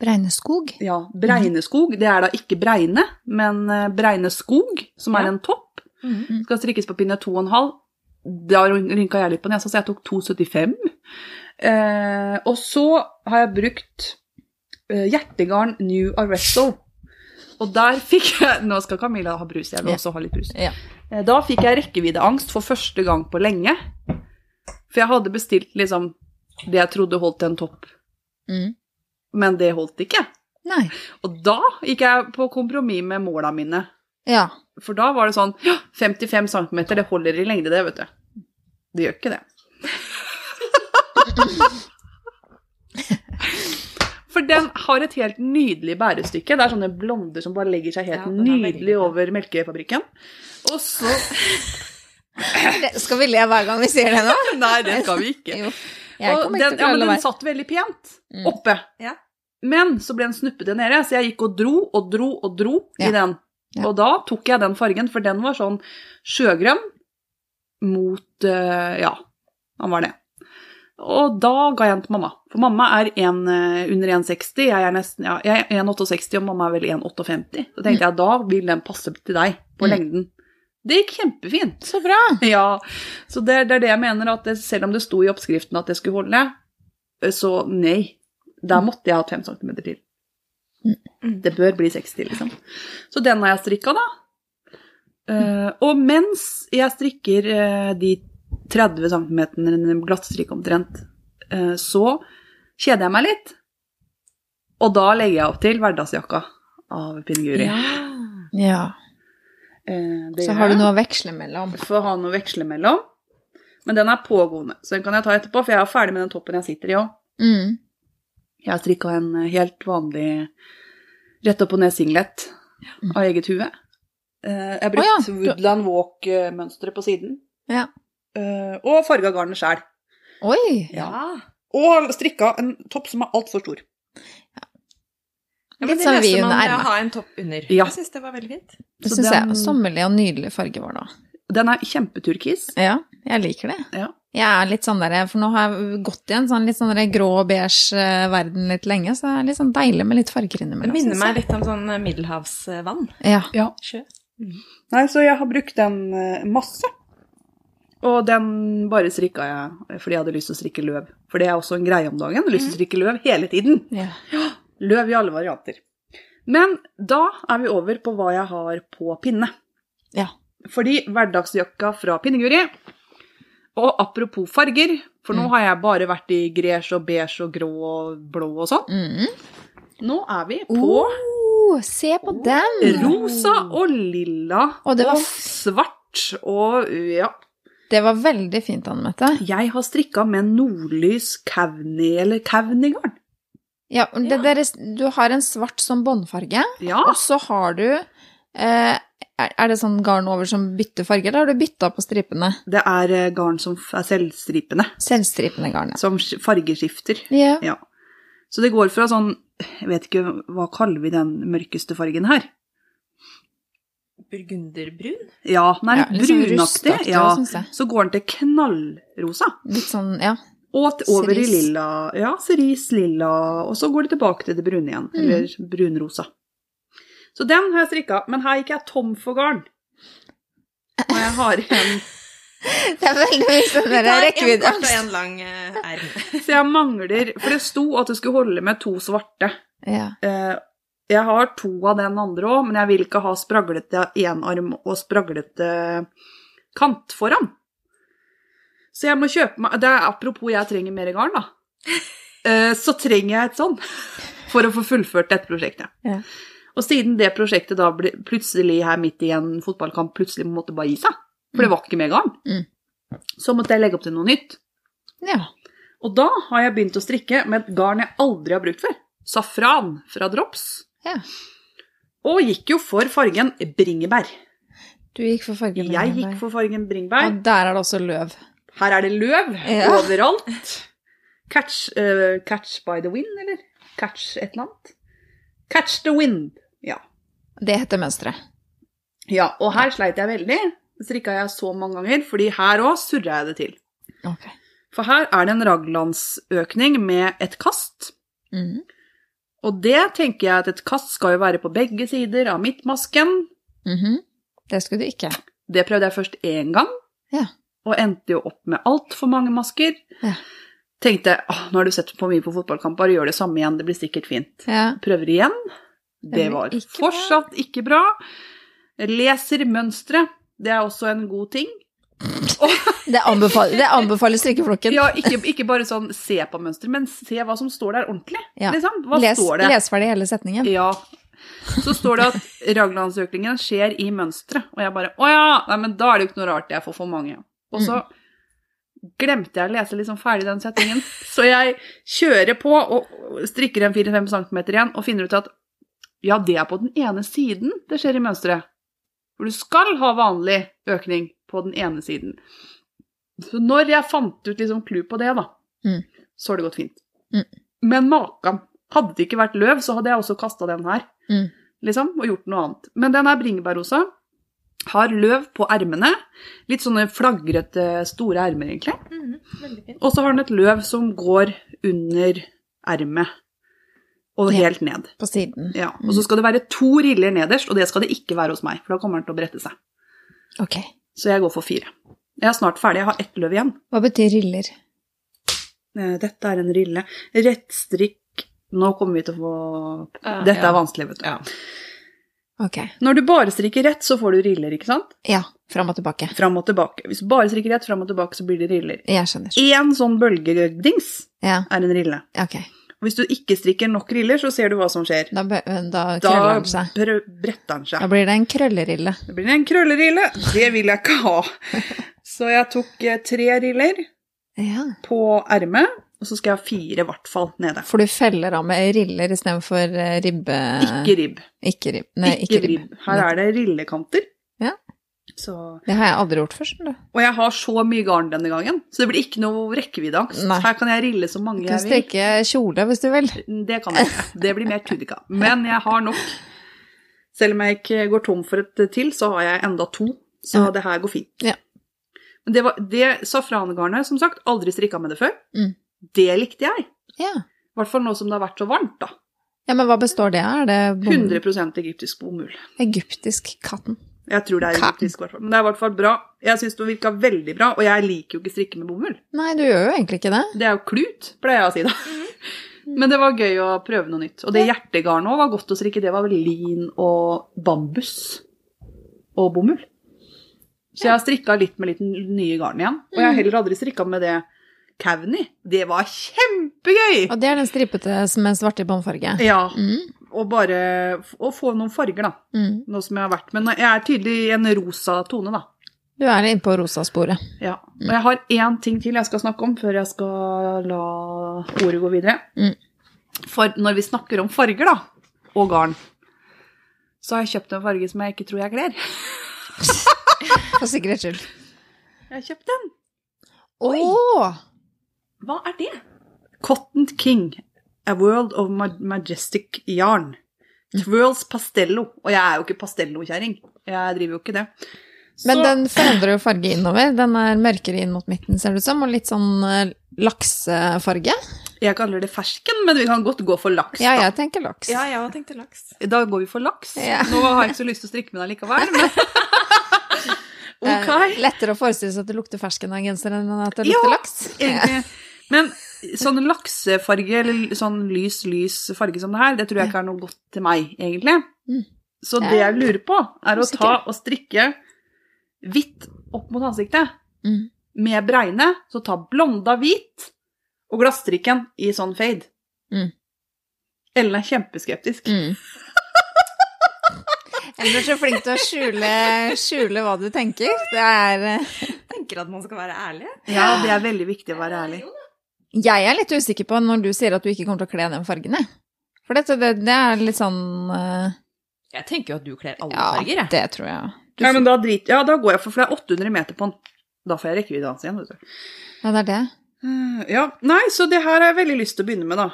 Bregneskog. Ja, Bregneskog. Det er da ikke Bregne, men eh, Bregneskog, som er Ja. en topp. Mhm. Skal strikkes på pinne 2,5. Da rynka jeg litt på nesa, så jeg tok 2,75. Eh, og så har jeg brukt eh, hjertegarn New Arresto. Og der fikk jeg Nå skal Camilla ha brus, jeg vil også ha litt brus. Ja. Eh, Da fikk jeg rekkeviddeangst for første gang på lenge. For jeg hadde bestilt liksom det jeg trodde holdt en topp, Mm. men det holdt ikke. Nei. Og da gikk jeg på kompromiss med måla mine. Ja. For da var det sånn ja, 55 cm, det holder i lengde, det, vet du. Det gjør ikke det. For den har et helt nydelig bærestykke. Det er sånne blonder som bare legger seg helt Ja, nydelig over melkefabrikken. Og så skal vi le hver gang vi sier det nå? Nei, det skal vi ikke. Jo. Og den, ikke ja, men den satt veldig pent Mm. oppe. Ja. Men så ble den snuppete nede, så jeg gikk og dro og dro og dro Ja. i den. Ja. Og da tok jeg den fargen, for den var sånn sjøgrønn mot eh, Ja, han var det. Og da ga jeg den til mamma. For mamma er en, eh, under 1,60. Jeg er nesten, ja, jeg er 1,68, og mamma er vel 1,58. Så tenkte jeg da vil den passe til deg på Mm. lengden. Det gikk kjempefint. Så bra. Ja, så det, det er det jeg mener, at det, selv om det sto i oppskriften at det skulle holde, så nei. Der måtte jeg ha hatt fem centimeter til. Mm. Det bør bli 60, liksom. Så den har jeg strikka, da. Uh, og mens jeg strikker uh, de 30 cm glattstrikk omtrent, eh, så kjeder jeg meg litt. Og da legger jeg opp til hverdagsjakka av pinneguri. Ja. Ja. Eh, det Så har du noe å veksle mellom. for å ha noe å veksle mellom. Men den er pågående, så den kan jeg ta etterpå, for jeg er ferdig med den toppen jeg sitter i òg. Mm. Jeg har strikka en helt vanlig rett opp og ned singlet av eget hue. Eh, Jeg har brukt oh, ja, Woodland Walk-mønsteret på siden. Ja. Eh, Og farga garnet sjæl. Oi. Ja. Og strikka en topp som er altfor stor. Ja, Litt sånn vid under ermet. ha en topp under. Ja. Jeg syns det var veldig fint. Det Så syns jeg. Sommerlig og nydelig farge var det. Den er kjempeturkis. Ja, jeg liker det. Ja. Jeg er litt sånn der, for nå har jeg gått i en sånn litt sånn der grå og beige eh, verden litt lenge, så det er litt sånn deilig med litt farger Det minner meg litt om sånn eh, middelhavsvann. Ja. ja. Sjø. Nei, så jeg har brukt den masse. Og den bare strikka jeg fordi jeg hadde lyst til å strikke løv. For det er også en greie om dagen. Jeg har lyst til å strikke løv hele tiden. ja. Løv i alle varianter. Men da er vi over på hva jeg har på pinne. Ja. Fordi hverdagsjakka fra Pinneguri Og apropos farger, for nå Mm. har jeg bare vært i gresj og beige og grå og blå og sånn. Mm. Nå er vi på Oh, se på den! rosa og lilla Og det var og svart og ja. Det var veldig fint, Anne Mette. Jeg har strikka med nordlys kauni, eller kaunigarn. Ja, det deres, du har en svart som båndfarge, Ja. og så har du eh, er er det sånn garn over som bytter farge, eller har du bytta på stripene? Det er eh, garn som er selvstripende, Selvstripende garn, ja. som fargeskifter. Ja. Ja. Så det går fra sånn Jeg vet ikke, hva kaller vi den mørkeste fargen her? Burgunderbrun? Ja, den er Ja, litt brunaktig. sånn brunaktig. Ja. synes jeg. Så går den til knallrosa. Litt sånn, ja. Og til, over i lilla. Ja, cerise, lilla. Og så går det tilbake til det brune igjen. Mm. Eller brunrosa. Så den har jeg strikka. Men her gikk jeg tom for garn. Og jeg har en Det er veldig mye sånn der En kort og en lang eh, erm. Så jeg mangler For det sto at det skulle holde med to svarte. Ja. Eh, Jeg har to av den andre òg, men jeg vil ikke ha spraglete enarm og spraglete kant foran. Så jeg må kjøpe meg det er, Apropos jeg trenger mer garn, da. Eh, Så trenger jeg et sånn for å få fullført dette prosjektet. Ja. Og siden det prosjektet da ble plutselig her midt i en fotballkamp plutselig måtte bare gi seg, for det var ikke mer garn, Mm. så måtte jeg legge opp til noe nytt. ja. Og da har jeg begynt å strikke med et garn jeg aldri har brukt før. Safran fra Drops. Ja. Og gikk jo for fargen bringebær. Du gikk for fargen bringebær. Jeg gikk for fargen bringebær. Og der er det også løv. Her er det løv Ja. overalt. Catch, uh, catch by the wind, eller? Catch et eller annet? Catch the wind. Ja. Det heter mønsteret. ja. Og her sleit jeg veldig. Strikka jeg så mange ganger, fordi her òg surra jeg det til. Okay. For her er det en raglandsøkning med et kast. Mhm. Og det tenker jeg at et kast skal jo være på begge sider av midtmasken. Mhm. Det skulle du ikke. Det prøvde jeg først én gang, Ja. og endte jo opp med altfor mange masker. Ja. Tenkte åh, nå har du sett for mye på fotballkamp, bare gjør det samme igjen, det blir sikkert fint. Ja. Prøver igjen. Det var ikke bra. fortsatt ikke bra. Leser mønstre. Det er også en god ting. Det, anbefal det anbefaler strikkeflokken. Ja, ikke, ikke bare sånn se på mønster, men se hva som står der ordentlig. Ja. Liksom. Les, står det? les ferdig hele setningen. Ja. Så står det at raglandsøkningen skjer i mønsteret. Og jeg bare Å ja! Nei, men da er det jo ikke noe rart jeg får for mange. Og så glemte jeg å lese liksom ferdig den setningen. Så jeg kjører på og strikker en 4-5 cm igjen og finner ut at ja, det er på den ene siden det skjer i mønsteret. For du skal ha vanlig økning på den ene siden. Så når jeg fant ut liksom clou på det, da, Mm. så har det gått fint. Mm. Men makan. Hadde det ikke vært løv, så hadde jeg også kasta den her. Mm. Liksom, og gjort noe annet. Men den er bringebærrosa. Har løv på ermene. Litt sånne flagrete, store ermer, egentlig. Mhm. Og så har den et løv som går under ermet. Og helt ned. På siden. Ja. Og så skal det være to riller nederst, og det skal det ikke være hos meg, for da kommer den til å brette seg. Ok. Så jeg går for fire. Jeg er snart ferdig, jeg har ett løv igjen. Hva betyr riller? Eh, Dette er en rille. Rettstrikk Nå kommer vi til å få Dette ja. er vanskelig, vet du. Ja. Ok. Når du bare strikker rett, så får du riller, ikke sant? Ja, fram og tilbake. Fram og tilbake. Hvis du bare strikker rett fram og tilbake, så blir det riller. Jeg skjønner. Én sånn bølgedings Ja, er en rille. ok. Og hvis du ikke strikker nok riller, så ser du hva som skjer. Da, da krøller den seg. br- bretter den seg. Da blir det en krøllerille. Da blir det en krøllerille. Det vil jeg ikke ha. Så jeg tok eh, tre riller Ja. på ermet, og så skal jeg ha fire i hvert fall nede. For du feller av med riller istedenfor eh, ribbe... Ikke ribb. Ikke ribb. Nei, Ikke ribb. Her er det rillekanter. Ja. Så, Det har jeg aldri gjort før, skjønner du. og jeg har så mye garn denne gangen, så det blir ikke noe rekkeviddeangst. Her kan jeg rille så mange jeg vil. Du kan jeg strikke kjole hvis du vil. Det kan jeg ikke. Det blir mer tudika. Men jeg har nok. Selv om jeg ikke går tom for et til, så har jeg enda to. Så Ja. det her går fint. Ja. Men det, var, det safrangarnet, som sagt, aldri strikka med det før. Mm. Det likte jeg. Ja. I hvert fall nå som det har vært så varmt, da. ja, men hva består det av? Er det bom- 100% egyptisk bomull. egyptisk katten? Jeg tror det er egyptisk, i hvert fall. Men det er i hvert fall bra. Jeg syns det virka veldig bra, og jeg liker jo ikke strikke med bomull. Nei, du gjør jo egentlig ikke det. Det er jo klut, pleier jeg å si da. Men det var gøy å prøve noe nytt. Og det hjertegarnet òg var godt å strikke. Det var vel lin og bambus og bomull. Så jeg har strikka litt med litt nye garn igjen. Og jeg har heller aldri strikka med det Kavni. Det var kjempegøy! Og det er den stripete som er svart i båndfarge. Ja, Mm. Og bare å få noen farger, da. Mm. Nå som jeg har vært. Men jeg er tydelig i en rosa tone, da. Du er inne på rosasporet. Ja. Og jeg har én ting til jeg skal snakke om før jeg skal la ordet gå videre. Mm. For når vi snakker om farger, da, og garn, så har jeg kjøpt en farge som jeg ikke tror jeg kler. For sikkerhets skyld. Jeg har kjøpt den. Å! Hva er det? Cotton King. A World of Ma Majestic Yarn. Twirls Pastello. Og jeg er jo ikke pastellokjerring. Jeg driver jo ikke det. Men den forandrer jo farge innover. Den er mørkere inn mot midten, ser det ut som, og litt sånn eh, laksefarge. Jeg kaller det fersken, men vi kan godt gå for laks. Ja, jeg tenker laks. Ja, jeg tenkte laks. Da går vi for laks. Ja. Nå har jeg ikke så lyst til å strikke med deg likevel, men Det er lettere å forestille seg at det lukter fersken av genseren enn at det lukter Ja, laks. Egentlig. Men sånn laksefarge, eller sånn lys, lys farge som det her, det tror jeg ikke er noe godt til meg, egentlig. Mm. Så det jeg lurer på, er å ta og strikke hvitt opp mot ansiktet Mm. med bregne, så ta blonda hvit og glasstrikken i sånn fade. Mm. Ellen er kjempeskeptisk. Mm. er så flink til å skjule, skjule hva du tenker. Det er eh, Tenker at man skal være ærlig. Ja, det er veldig viktig å være ærlig. Jeg er litt usikker på når du sier at du ikke kommer til å kle den fargen, jeg. For dette, det, det er litt sånn uh... Jeg tenker jo at du kler alle Ja, farger, jeg. det tror jeg. Du, Ja, men da, drit, ja, da går jeg for, for det er 800 meter på den. Da får jeg rekkeviddedanse igjen, vet du. ja, det er det. Uh, Ja, nei, så det her har jeg veldig lyst til å begynne med, da.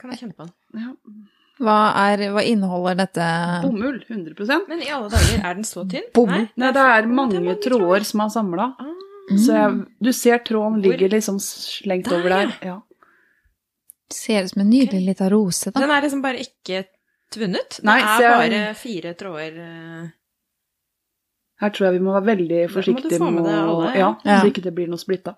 Kan jeg kjenne på den. Ja. Hva, er, hva inneholder dette Bomull, 100% Men i alle dager, er den så tynn? Bomull? Nei, det er mange tråder som er samla. Ah, Så jeg, du ser tråden ligger liksom slengt Der, over der. Ja. Ser ut som en nydelig lita rose, da. Den er liksom bare ikke tvunnet. Det Nei, er jeg- bare fire tråder eh, Her tror jeg vi må være veldig forsiktige med med det å alle, ja, ja. Så ikke det blir noe splitta.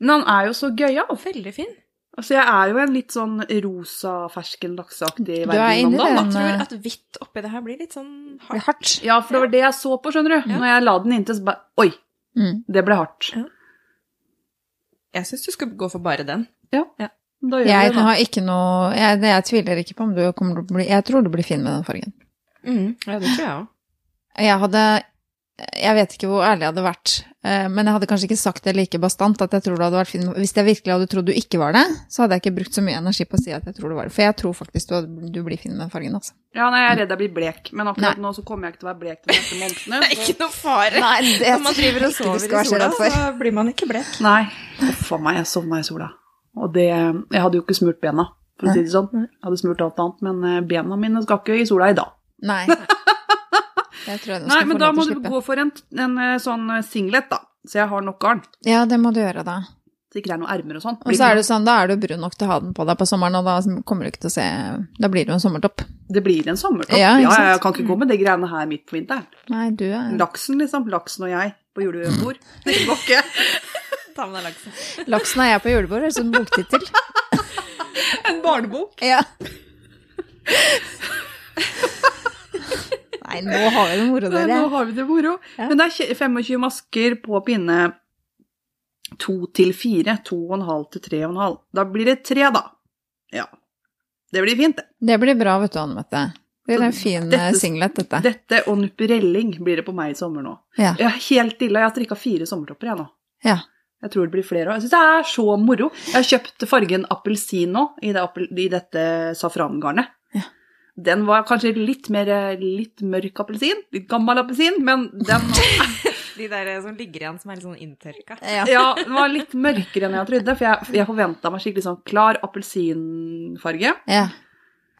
Men han er jo så gøyal. Veldig fin. Altså, jeg er jo en litt sånn rosa, fersken lakseaktig Du er verden om dagen. den. Jeg eh, tror at hvitt oppi det her blir litt sånn hardt. hardt. Ja, for det var det jeg så på, skjønner du. Ja. Når jeg la den inntil, så bare Oi, Mm. det ble hardt. Ja. Jeg syns du skal gå for bare den. Da gjør Jeg vi det, har ikke noe jeg, det- jeg tviler ikke på om du kommer til å bli Jeg tror du blir fin med den fargen. Mm. Ja, det tror jeg òg. Jeg hadde Jeg vet ikke hvor ærlig jeg hadde vært, eh, men jeg hadde kanskje ikke sagt det like bastant at jeg tror du hadde vært fin. Hvis jeg virkelig hadde trodd du ikke var det, så hadde jeg ikke brukt så mye energi på å si at jeg tror du var det. For jeg tror faktisk du, du blir fin med den fargen, altså. Ja, nei, jeg er redd jeg blir blek, men akkurat Nei. nå så kommer jeg ikke til å være blek de neste månedene. Det er ikke noe fare. Nei, det Når man driver og sover i sola, så blir man ikke blek. Nei. Huff a meg, jeg sovna i sola. Og det Jeg hadde jo ikke smurt bena, for å si det sånn. Jeg hadde smurt alt annet, men eh, bena mine skal ikke i sola i dag. Nei. Jeg tror jeg du Nei, men da må du gå for en, en eh, sånn singlet, da. Så jeg har nok garn. Ja, det må du gjøre, da. Så ikke det er noen ermer og sånn. Og så er det sånn, da er du brun nok til å ha den på deg på sommeren, og da kommer du ikke til å se Da blir det jo en sommertopp. Det blir en sommertopp. Ja, Ja, jeg kan ikke gå med de greiene her midt på vinteren. Nei, du er Laksen, liksom. Laksen og jeg på julebord. Det går ikke. Ta med deg laksen. Laksen og jeg på julebord, er sånn boktittel. En barnebok. Ja. Nei, nå har vi det moro, dere. Nå har vi det moro. Ja. Men det er 25 masker på pinne 2 til 4. 2,5 til 3,5. Da blir det 3, da. Ja. Det blir fint, det. Det blir bra, vet du, Anne Mette. Det blir en fin Dette- eh, singlet, dette. Dette og nupperelling blir det på meg i sommer nå. Ja. Jeg er helt ille. Jeg har strikka fire sommertopper, jeg nå. ja. Jeg tror det blir flere òg. Jeg syns det er så moro. Jeg har kjøpt fargen appelsin nå, i, det, i dette safrangarnet. Den var kanskje litt mer litt mørk appelsin. Litt gammel appelsin, men den De der som ligger igjen, som er litt sånn inntørka. Ja. Ja, den var litt mørkere enn jeg trodde, for jeg, jeg forventa meg skikkelig sånn klar appelsinfarge. ja.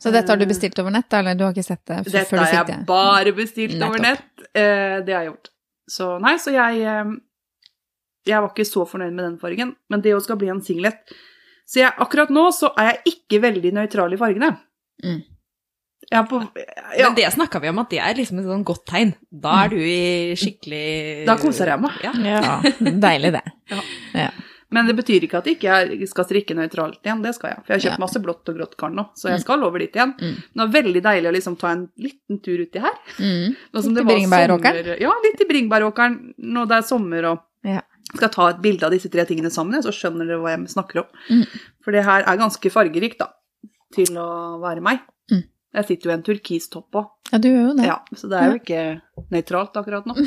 Så dette har du bestilt over nett, eller du har ikke sett det før Dette sitter dette har jeg bare bestilt over nett. Eh, det har jeg gjort. Så nei, så jeg eh, Jeg var ikke så fornøyd med den fargen, men det jo skal bli en singlet. Så jeg, akkurat nå så er jeg ikke veldig nøytral i fargene. Mm. Jeg er på ja, Men det snakka vi om at det er liksom et sånn godt tegn. Da er du i skikkelig Da koser jeg meg. Ja. Ja, deilig det. Ja. Ja. Men det betyr ikke at jeg ikke skal strikke nøytralt igjen. Det skal jeg. For jeg har kjøpt Ja. masse blått og grått garn nå, så jeg skal over dit igjen. Mm. Men det var veldig deilig å liksom ta en liten tur uti her. Mm. Nå som Litt i var Bringebæråkeren? Ja, litt i Bringebæråkeren når det er sommer og Ja. skal ta et bilde av disse tre tingene sammen, så skjønner dere hva jeg snakker om. Mm. For det her er ganske fargerikt, da, til å være meg. Jeg sitter jo i en turkistopp òg, ja, du gjør jo det. ja, så det er jo ikke nøytralt akkurat nå.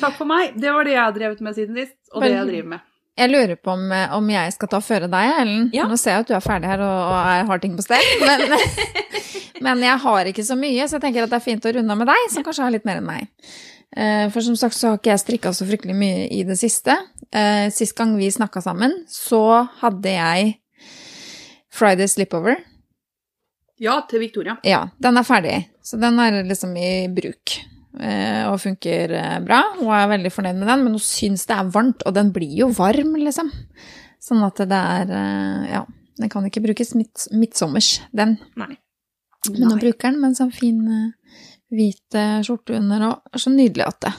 Takk for meg. Det var det jeg har drevet med siden sist, og det jeg driver med. Jeg lurer på om, eh, om jeg skal ta føre deg, Ellen. Ja. Nå ser jeg at du er ferdig her og, og har ting på stell, men, men jeg har ikke så mye, så jeg tenker at det er fint å runde av med deg, som kanskje har litt mer enn meg. Eh, For som sagt så har ikke jeg strikka så fryktelig mye i det siste. Eh, Sist gang vi snakka sammen, så hadde jeg Friday Slipover. Ja, til Victoria. Ja, den er ferdig, så den er liksom i bruk. eh, Og funker eh, bra. Hun er veldig fornøyd med den, men hun syns det er varmt, og den blir jo varm, liksom. Sånn at det er eh, Ja, den kan ikke brukes midt, midtsommers, den. Nei. Men nå bruker den med en sånn fin hvit skjorte under, og så nydelig at det.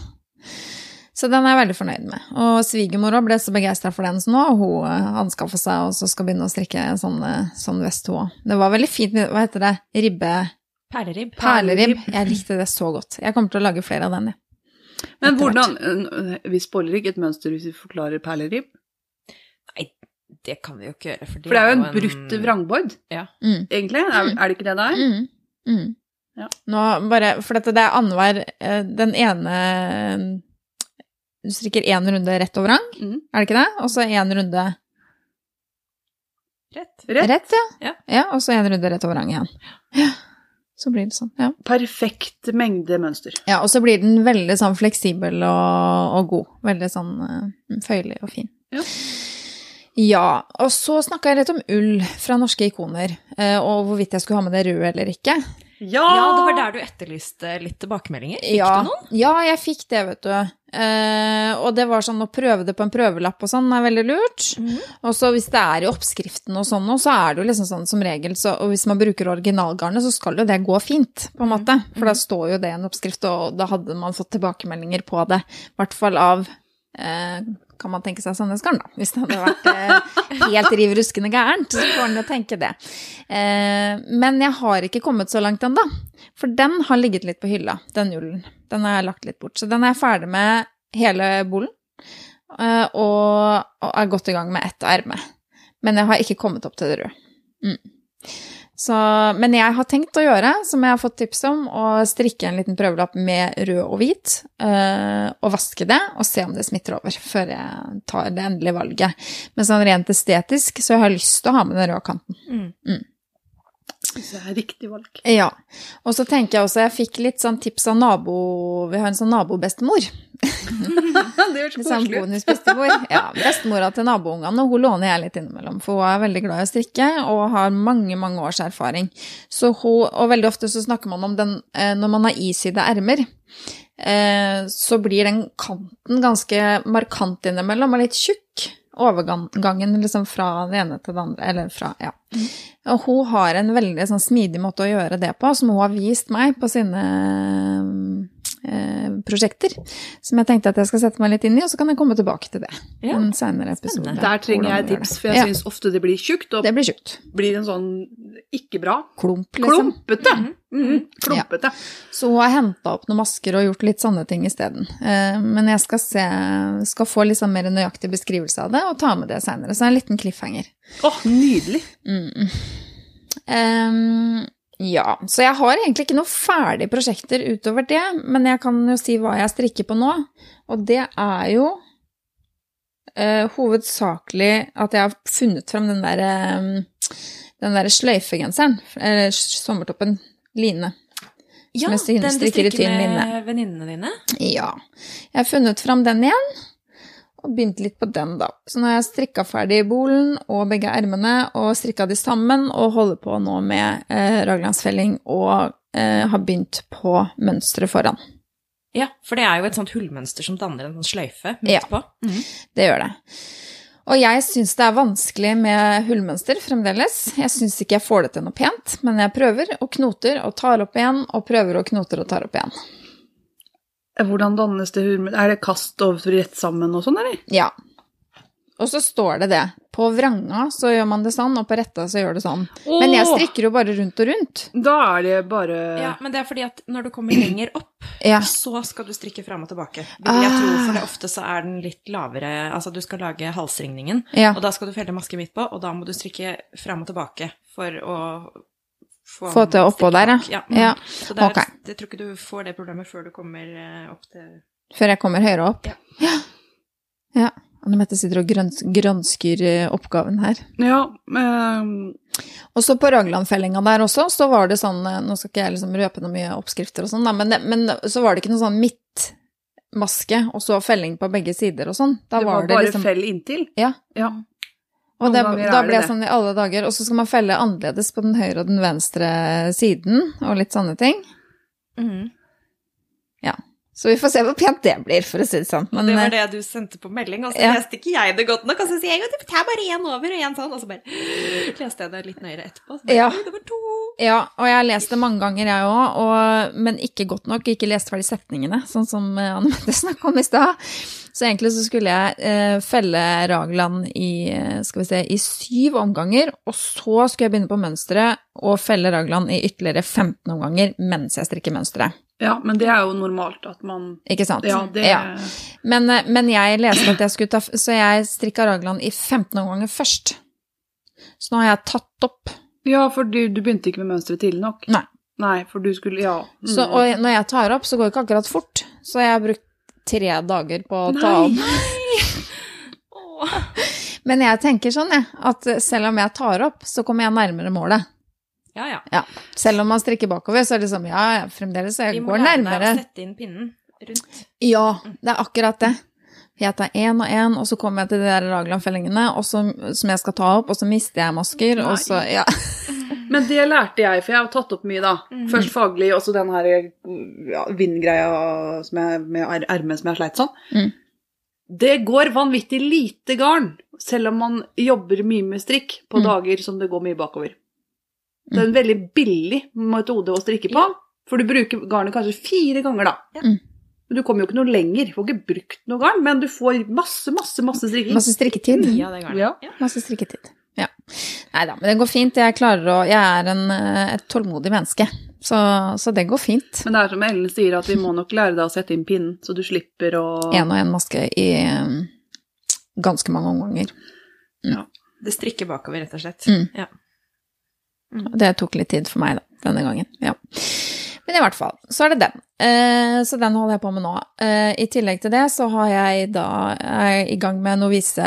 Så den er jeg veldig fornøyd med. Og svigermor ble så begeistra for den, så nå har hun eh, anskaffa seg og så skal begynne å strikke en sånn, eh, sånn vest, hun òg. Det var veldig fint, hva heter det, ribbe... Perleribb. Perleribb. Jeg likte det så godt. Jeg kommer til å lage flere av den, jeg. Men hvordan øh, Vi spoiler ikke et mønster hvis vi forklarer perleribb. Nei, det kan vi jo ikke gjøre. For det, For det er jo en brutt vrangbord, Ja. Mm. egentlig. Er, er det ikke det det er? Mm. Mm. Ja. Nå bare For dette, det er annenhver eh, Den ene Du strikker én runde rett over vrang, Mm. er det ikke det? Og så én runde Rett. Rett. rett, ja. Ja. ja og så én runde rett over vrang igjen. Ja. Så blir det sånn. Ja. Perfekt mengde mønster. ja, og så blir den veldig sånn fleksibel og, og god. Veldig sånn uh, føyelig og fin. Ja. Ja, og så snakka jeg litt om ull fra norske ikoner, eh, og hvorvidt jeg skulle ha med det røde eller ikke. Ja! Ja, det var der du etterlyste litt tilbakemeldinger. Fikk ja, du noen? Ja, jeg fikk det, vet du. Eh, og det var sånn å prøve det på en prøvelapp og sånn er veldig lurt. Mhm. Og så hvis det er i oppskriften og sånn så er det jo liksom sånn som regel, så, og hvis man bruker originalgarnet, så skal jo det gå fint, på en måte. For da står jo det i en oppskrift, og da hadde man fått tilbakemeldinger på det. I hvert fall av eh, kan man tenke seg Sandnesgarden, da. Hvis det hadde vært eh, helt riv ruskende gærent, så får man jo tenke det. Eh, men jeg har ikke kommet så langt ennå. For den har ligget litt på hylla, den ullen. Den har jeg lagt litt bort. Så den er jeg ferdig med hele bolen. eh, Og, og er godt i gang med ett erme. Men jeg har ikke kommet opp til det røde. Mm. Så, men jeg har tenkt å gjøre, som jeg har fått tips om, å strikke en liten prøvelapp med rød og hvit, eh, og vaske det, og se om det smitter over, før jeg tar det endelige valget. Men sånn rent estetisk, så jeg har lyst til å ha med den røde kanten. Mm. Det er riktig valg. Ja. Og så tenker jeg også, jeg fikk litt sånn tips av nabo, vi har en sånn nabobestemor. det høres sånn koselig ut. bonusbestemor. Ja, bestemora til naboungene, og hun låner jeg litt innimellom, for hun er veldig glad i å strikke og har mange, mange års erfaring. Så hun, og veldig ofte så snakker man om den eh, når man har isydde ermer. Eh, så blir den kanten ganske markant innimellom og litt tjukk. Overgangen liksom fra det ene til det andre, eller fra, ja. Og hun har en veldig sånn smidig måte å gjøre det på, som hun har vist meg på sine prosjekter. Som jeg tenkte at jeg skal sette meg litt inn i, og så kan jeg komme tilbake til det. Ja, en senere episode. spennende. Der trenger jeg tips, for jeg Ja, syns ofte det blir tjukt og Det blir tjukt. blir en sånn ikke bra. Klump, liksom. Klumpete! Mhm, Klumpete. Så hun har henta opp noen masker og gjort litt sånne ting isteden. Eh, men jeg skal, se, skal få litt sånn mer nøyaktig beskrivelse av det, og ta med det seinere. Så en liten cliffhanger. Åh, nydelig. Mm. Ehm, ja, så jeg har egentlig ikke noen ferdige prosjekter utover det, men jeg kan jo si hva jeg strikker på nå, og det er jo eh, hovedsakelig at jeg har funnet fram den der, eh, den der sløyfegenseren, eller sommertoppen, line. Ja, den du strikker med venninnene dine. Ja. Jeg har funnet fram den igjen, og begynt litt på den, da. Så nå har jeg strikka ferdig bolen og begge ermene, og strikka de sammen, og holder på nå med eh, raglandsfelling og eh, har begynt på mønsteret foran. Ja, for det er jo et sånt hullmønster som danner en sånn sløyfe midt Ja. på. Mhm. Det gjør det. Og jeg syns det er vanskelig med hullmønster fremdeles. Jeg syns ikke jeg får det til noe pent, men jeg prøver og knoter og tar opp igjen, og prøver og knoter og tar opp igjen. Hvordan dannes det hurmen? Er det kast og rett sammen og sånn, eller? Ja. Og så står det det. På vranga så gjør man det sånn, og på retta så gjør det sånn. Men jeg strikker jo bare rundt og rundt. Da er det bare Ja, men det er fordi at når du kommer lenger opp, Ja. så skal du strikke fram og tilbake. Vil jeg tro, Ah. for det ofte så er den litt lavere Altså, du skal lage halsringningen, Ja. og da skal du felle maske midt på, og da må du strikke fram og tilbake for å få, Få til oppå der, ja. ja. mm. Ja, Så det er, ok. jeg tror ikke du får det problemet før du kommer eh, opp til Før jeg kommer høyere opp. Ja. Ja. ja. Anne Mette sitter og grøns gransker eh, oppgaven her. Ja, Um... Og så på Raglandfellinga der også, så var det sånn eh, Nå skal ikke jeg liksom røpe noe mye oppskrifter og sånn, men, men så var det ikke noe sånn midtmaske og så felling på begge sider og sånn. Da det var var det bare liksom fell inntil. Ja. Ja. Og det, da blir jeg sånn i alle dager. Og så skal man felle annerledes på den høyre og den venstre siden, og litt sånne ting. Mhm. Så vi får se hvor pent det blir, for å si det sånn. Og Men det var eh, det du sendte på melding, og så Ja. leste ikke jeg det godt nok. Og så sier jeg jo det er bare én over og én sånn, og så bare leste jeg det litt nøyere etterpå. Så bare, Ja. Det var to. ja, og jeg har lest det mange ganger, jeg òg, men ikke godt nok. Ikke lest ferdig setningene, sånn som eh, Anne Mette snakka om i stad. Så egentlig så skulle jeg eh, felle Ragland i, eh, skal vi se, i syv omganger, og så skulle jeg begynne på mønsteret og felle Ragland i ytterligere 15 omganger mens jeg strikker mønsteret. ja, men det er jo normalt at man Ikke sant? Ja, det Ja. Men, eh, men jeg leste at jeg skulle ta Så jeg strikka raglan i 15 omganger først. Så nå har jeg tatt opp. Ja, for du, du begynte ikke med mønsteret tidlig nok. Nei. Nei, for du skulle Ja. Mm. Så, og når jeg tar opp, så går det ikke akkurat fort. Så jeg har brukt tre dager på å ta opp. Men jeg tenker sånn, jeg, at selv om jeg tar opp, så kommer jeg nærmere målet. Ja, ja. Ja. Selv om man strikker bakover, så er det sånn, Ja, fremdeles, så Vi jeg må går lære deg nærmere. å sette inn pinnen rundt. Ja, det er akkurat det. Jeg tar én og én, og så kommer jeg til de der Ragland-fellingene som jeg skal ta opp, og så mister jeg masker, og så Ja. Men det lærte jeg, for jeg har tatt opp mye, da. Først faglig, og så den her ja, vindgreia med er- ermet som jeg sleit sånn. Mm. Det går vanvittig lite garn, selv om man jobber mye med strikk på Mm. dager som det går mye bakover. Det er en veldig billig metode å strikke på, for du bruker garnet kanskje fire ganger da. Ja. Mm. Men du kommer jo ikke noe lenger, får ikke brukt noe garn, men du får masse, masse, masse strikking. Masse strikketid. Mye av det garnet. Ja. Ja. Masse strikketid. Ja. Nei da, men det går fint. Jeg klarer å Jeg er en, eh, et tålmodig menneske, så, så det går fint. Men det er som Ellen sier, at vi må nok lære deg å sette inn pinnen, så du slipper å Én og én maske i eh, ganske mange omganger. Ja, Det strikker bakover, rett og slett. Mm. Ja. Mm. Det tok litt tid for meg da, denne gangen. Ja. Men i hvert fall, så er det den. Eh, så den holder jeg på med nå. Eh, I tillegg til det så har jeg da er i gang med Novise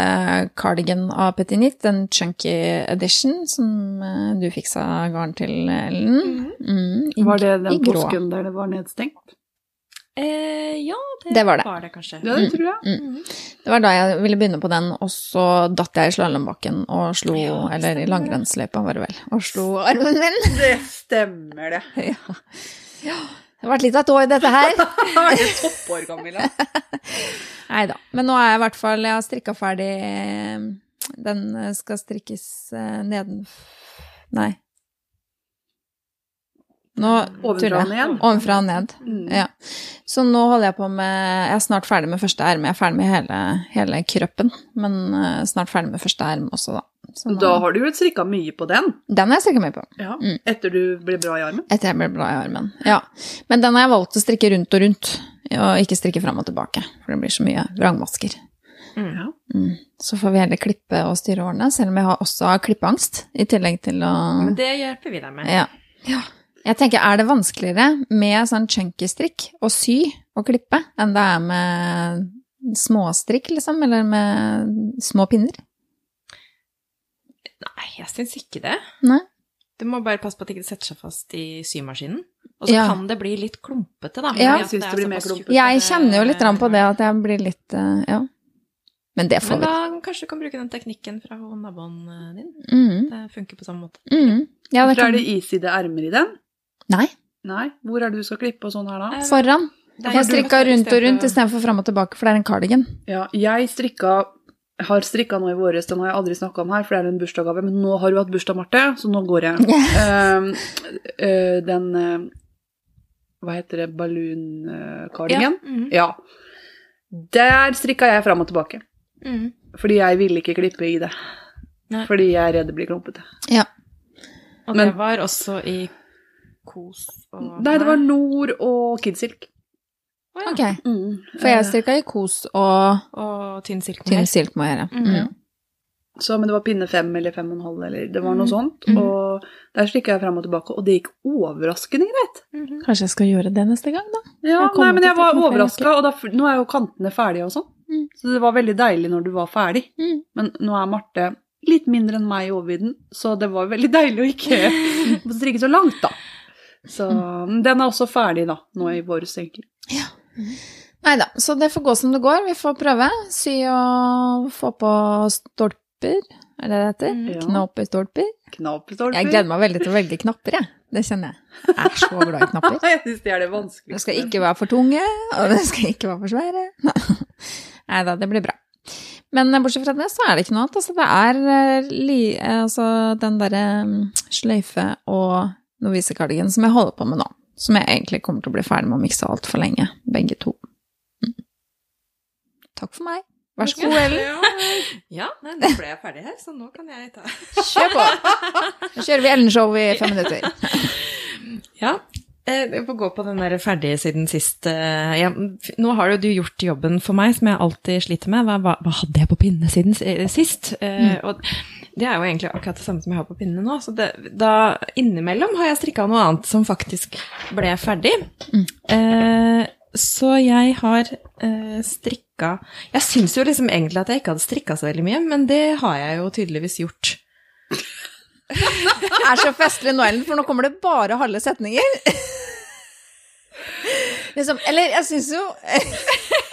Cardigan av Petinit, den chunky edition som eh, du fiksa garn til, Ellen. Mm, i, Var det den påsken der det var nedstengt? Eh, ja, det, Det var det. kanskje. Ja, det tror jeg. Mhm. Det var da jeg ville begynne på den, og så datt jeg i slalåmbakken og slo, Ja, eller i langrennsløypa var det vel, og slo armen min. Det stemmer, det. Ja. Ja. Det har vært litt av et år, dette her. det er toppår, Camilla. Nei da. Men nå er jeg i hvert fall Jeg har strikka ferdig Den skal strikkes eh, neden... Nei. Nå tuller jeg. ned. Ovenfra og ned. Mm. Ja. Så nå holder jeg på med Jeg er snart ferdig med første erme. Jeg er ferdig med hele, hele kroppen, men eh, snart ferdig med første erme også, da. Så nå, Da har du jo strikka mye på den. den har jeg strikka mye på. Ja. Mm. Etter du ble bra i armen. Etter jeg ble bra i armen. Ja. Men den har jeg valgt å strikke rundt og rundt, og ikke strikke fram og tilbake. For det blir så mye vrangmasker. Mm. Ja. Mm. Så får vi heller klippe og styre årene, selv om jeg også har klippeangst, i tillegg til å Men det hjelper vi deg med. ja. ja. Jeg tenker, er det vanskeligere med sånn chunky strikk å sy og klippe enn det er med småstrikk, liksom, eller med små pinner? Jeg syns ikke det. Nei. Du må bare passe på at det ikke setter seg fast i symaskinen. Og så Ja. kan det bli litt klumpete, da. Ja. Jeg synes det blir mer klumpete. Jeg kjenner jo litt på det, at jeg blir litt eh, Ja. Men det får Men vi. da kanskje du kan bruke den teknikken fra naboen eh, din. Mm. Det funker på samme måte. Mm. Ja, det kan... er det iside ermer i den? Nei, Nei. Hvor er det du skal klippe og sånn her da? Eh, foran. Jeg jo strikka rundt og rundt istedenfor- istedenfor fram og tilbake, for det er en cardigan. Ja, jeg strikka har strikka noe i våres, den har jeg aldri snakka om her, for det er en bursdagsgave, men nå har du hatt bursdag, Marte, så nå går jeg. Yes. Uh, uh, den uh, Hva heter det? Balloon-cardigan? Ja. -hmm. Ja. Der strikka jeg fram og tilbake. Mm. Fordi jeg ville ikke klippe i det. Nei. Fordi jeg er redd det blir klumpete. Ja. Og Men- det var også i kos og Nei, det var Nord og Kidsilk. Å, ja. Ok. Mm. For jeg Eh, strikka i kos og Og tynn silk. tynn silkmohair. Mm. Mm. Så, men det var pinne fem eller fem og en halv, eller det var noe sånt. Mm. Og der strikka jeg fram og tilbake, og det gikk overraskende greit. Mhm. Kanskje jeg skal gjøre det neste gang, da. Ja, nei, men jeg var overraska, og da, nå er jo kantene ferdige og sånn. Mm. Så det var veldig deilig når du var ferdig. Mm. Men nå er Marte litt mindre enn meg i overvidden, så det var veldig deilig å ikke strikke så langt, da. Så Mm. den er også ferdig da, nå i våres, egentlig. Nei da, så det får gå som det går. Vi får prøve. Sy og få på stolper, er det det heter? Mm. Ja. Knopp i Jeg gleder meg veldig til å velge knapper, jeg. Det kjenner jeg. Jeg er så glad i knapper. Jeg syns det er det De vanskeligste. skal ikke være for tunge, og de skal ikke være for svære. Nei da, det blir bra. Men eh, bortsett fra det, så er det ikke noe annet. Altså, det er eh, li, eh, altså, den derre mm, sløyfe og novisekardigan som jeg holder på med nå. Som jeg egentlig kommer til å bli ferdig med å mikse altfor lenge, begge to. Mm. Takk for meg. Vær så god, Ellen. Ja, nei, nå ble jeg ferdig her, så nå kan jeg ta Kjør på! Nå kjører vi Ellen-show i fem minutter. Ja. vi Jeg får gå på den der ferdig siden sist. eh, Ja, nå har jo du gjort jobben for meg, som jeg alltid sliter med. Hva, hva, hva hadde jeg på pinne siden eh, sist? Eh, Og det er jo egentlig akkurat det samme som jeg har på pinne nå. Så det, da innimellom har jeg strikka noe annet som faktisk ble ferdig. Eh, så jeg har eh, strikka Jeg syns jo liksom egentlig at jeg ikke hadde strikka så veldig mye, men det har jeg jo tydeligvis gjort. Det er så festlig nå, Ellen, for nå kommer det bare halve setninger. Liksom, eller jeg syns jo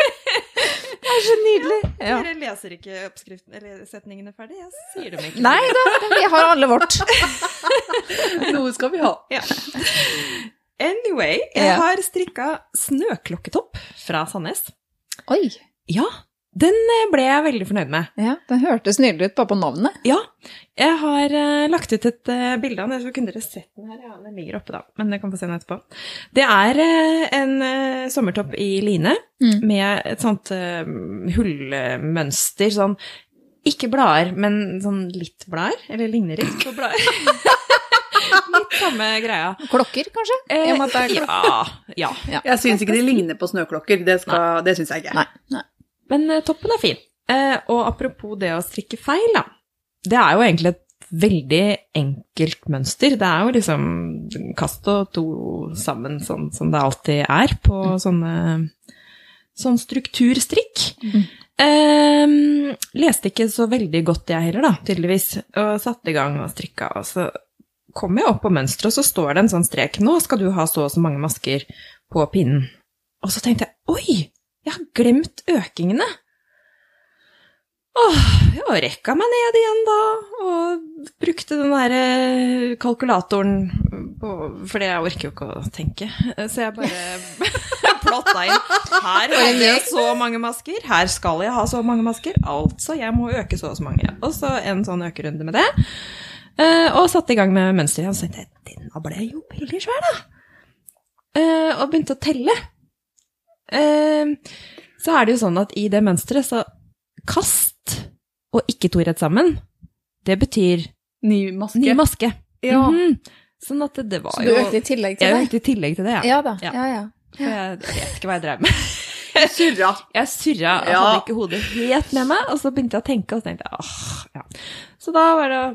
er så nydelig. Ja. Dere leser ikke oppskriften eller setningene ferdig, jeg sier dem ikke. Nei da, vi har alle vårt. Noe skal vi ha. Ja. Anyway, jeg har strikka snøklokketopp fra Sandnes. Oi. Ja, den eh, ble jeg veldig fornøyd med. Ja, Den hørtes nydelig ut bare på navnet. Ja, jeg har uh, lagt ut et uh, bilde av den, så kunne dere sett den her. Ja, den ligger oppe da, men dere kan få se den etterpå. Det er uh, en sommertopp i line Mm. med et sånt hullmønster, sånn ikke blader, men sånn litt blader, eller ligner litt på blader. litt samme greia. Klokker, kanskje? Eh, klokker. ja, ja. Jeg syns ikke de ligner på snøklokker. Det, skal- det syns jeg ikke. Nei. Nei. Men eh, toppen er fin. Eh, og apropos det å strikke feil, da. Det er jo egentlig et veldig enkelt mønster. Det er jo liksom kast og to sammen, sånn som det alltid er på sånne sånn strukturstrikk. Eh, leste ikke så veldig godt jeg heller, da, tydeligvis, og satte i gang og strikka, og så kom jeg opp på mønsteret, og så står det en sånn strek. Nå skal du ha så og så mange masker på pinnen. Og så tenkte jeg, oi, jeg har glemt økingene. Åh, jeg rekka meg ned igjen da, og brukte den der eh, kalkulatoren på, For jeg orker jo ikke å tenke. Så jeg bare plotta inn. Her har jeg så mange masker, her skal jeg ha så mange masker, altså jeg må øke så og så mange. Og så en sånn økerunde med det. Eh, og satte i gang med mønsteret, og så tenkte jeg, denne ble jo veldig svær da. Eh, og begynte å telle. Eh, så er det jo sånn at i det mønsteret så kast og ikke to rett sammen, det betyr Ny maske. ny maske. Ja. Mhm. Sånn at det, det var Så du jo økte i tillegg til Jeg det? økte i tillegg til det, ja. Ja da. Ja. Ja, ja. For jeg, jeg vet ikke hva jeg drev med. Surra. Jeg surra og Ja. hadde ikke hodet helt med meg, og så begynte jeg å tenke, og så tenkte jeg åh, ja. Så da var det å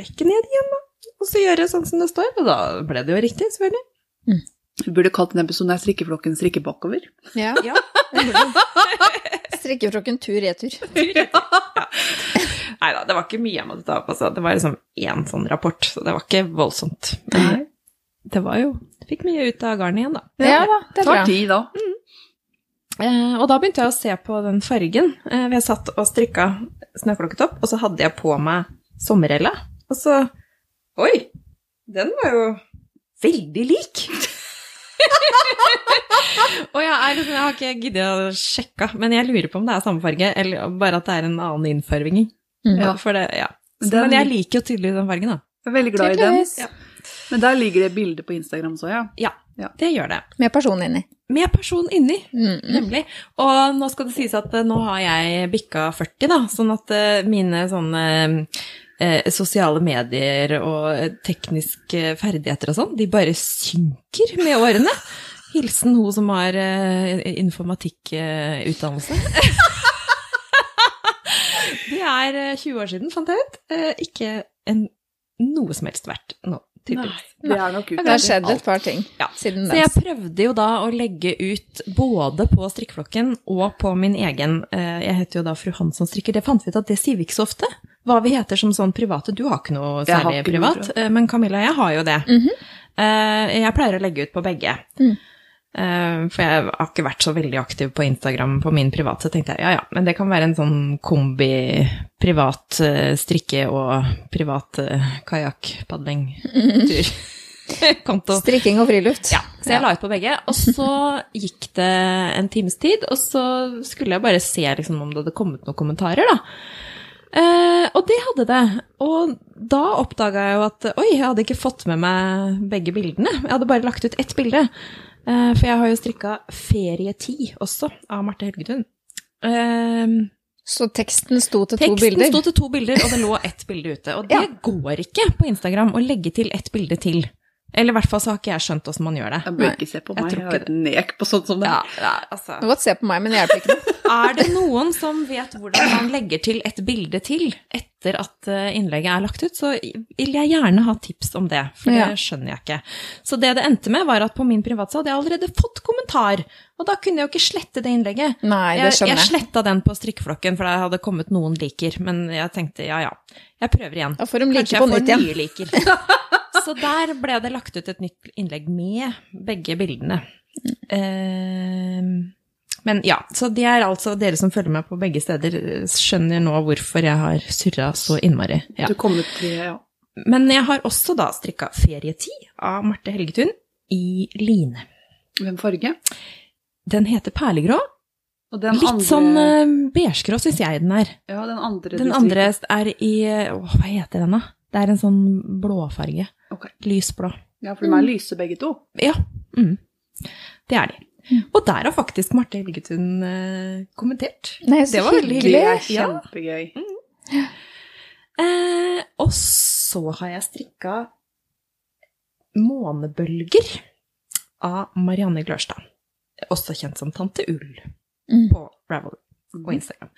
rekke ned igjen, da. Og så gjøre sånn som det står, og da ble det jo riktig, selvfølgelig. Vi burde kalt den episoden her 'Strikkeflokken strikker bakover'. ja. Ja. Strikkeflokken tur-retur. Nei da, det var ikke mye jeg måtte ta opp, altså. Det var liksom én sånn rapport, så det var ikke voldsomt. Men det var jo Fikk mye ut av garnet igjen, da. Ja da, det Tar tid, da. Eh, og da begynte jeg å se på den fargen. Eh, jeg satt og strikka snøklokketopp, og så hadde jeg på meg sommerella. Og så Oi! Den var jo veldig lik. og jeg, er liksom, jeg har ikke giddet å sjekke, men jeg lurer på om det er samme farge, eller bare at det er en annen innfarving. Mm. Ja, for det, ja. Så, Den- men jeg liker jo tydelig den fargen, da. Jeg er veldig glad i den. Ja. Men der ligger det bilde på Instagram så, ja. Ja, Ja. det gjør det. Med person inni. Med person inni. Mm. Nemlig. Og nå skal det sies at eh, nå har jeg bikka 40, da, sånn at eh, mine sånne eh, sosiale medier og eh, tekniske ferdigheter og sånn, de bare synker med årene. Hilsen hun som har eh, informatikkutdannelse. det er eh, 20 år siden, fant jeg ut. Eh, ikke en, noe som helst verdt nå, Nei, Det er nok Det har skjedd et par ting Ja. siden Så jeg prøvde jo da å legge ut både på strikkeflokken og på min egen eh, Jeg heter jo da Fru Hansson strikker. Det fant vi ut at det sier vi ikke så ofte. Hva vi heter som sånn private. Du har ikke noe særlig ikke privat, noe. men Camilla jeg har jo det. Mm -hmm. Jeg pleier å legge ut på begge. Mm. Eh, For jeg har ikke vært så veldig aktiv på Instagram på min privat, så tenkte jeg ja ja, men det kan være en sånn kombi privat eh, strikke og privat kajakkpadlingtur. kajakkpadling-tur. Konto. Strikking og friluft. Ja, så jeg la ut på begge, og så gikk det en times tid, og så skulle jeg bare se liksom, om det hadde kommet noen kommentarer, da. Eh, og det hadde det. Og da oppdaga jeg jo at oi, jeg hadde ikke fått med meg begge bildene. Jeg hadde bare lagt ut ett bilde. Eh, for jeg har jo strikka Ferietid også, av Marte Helgetun. Eh, Så teksten sto til to bilder? teksten sto til to bilder, og det lå ett bilde ute. Og det Ja. går ikke på Instagram å legge til ett bilde til. Eller i hvert fall så har ikke jeg skjønt åssen man gjør det. Jeg bør ikke se på meg, jeg, jeg har et nek på sånt som det. Ja, ja, altså. Du kan godt se på meg, men det hjelper ikke noe. Er det noen som vet hvordan man legger til et bilde til etter at eh, innlegget er lagt ut, så vil jeg gjerne ha tips om det, for det Ja. skjønner jeg ikke. Så det det endte med, var at på min privatsa hadde jeg allerede fått kommentar, og da kunne jeg jo ikke slette det innlegget. Nei, det skjønner jeg jeg. sletta den på strikkeflokken, for det hadde kommet noen liker, men jeg tenkte ja ja, jeg prøver igjen. Da får de like Kanskje på jeg får nye liker. Så der ble det lagt ut et nytt innlegg med begge bildene. Eh, Men ja, så det er altså dere som følger meg på begge steder, skjønner nå hvorfor jeg har surra så innmari. Ja. Du kom ut til ja. Men jeg har også da strikka Ferietid av Marte Helgetun i line. Hvem farge? Den heter Perlegrå. Litt andre, sånn uh, beigegrå syns jeg den er. Ja, den andre Den andre er i Å, hva heter den, da? Det er en sånn blåfarge. Okay. Lysblå. Ja, for de er lyse begge to. Ja. Mm. Det er de. Og der har faktisk Marte Helgetun eh, kommentert. Nei, så Det var veldig hyggelig. Det er kjempegøy. Ja. kjempegøy. Eh, og så har jeg strikka månebølger av Marianne Glørstad. Også kjent som Tante Ull Mm. på Ravel og Instagram.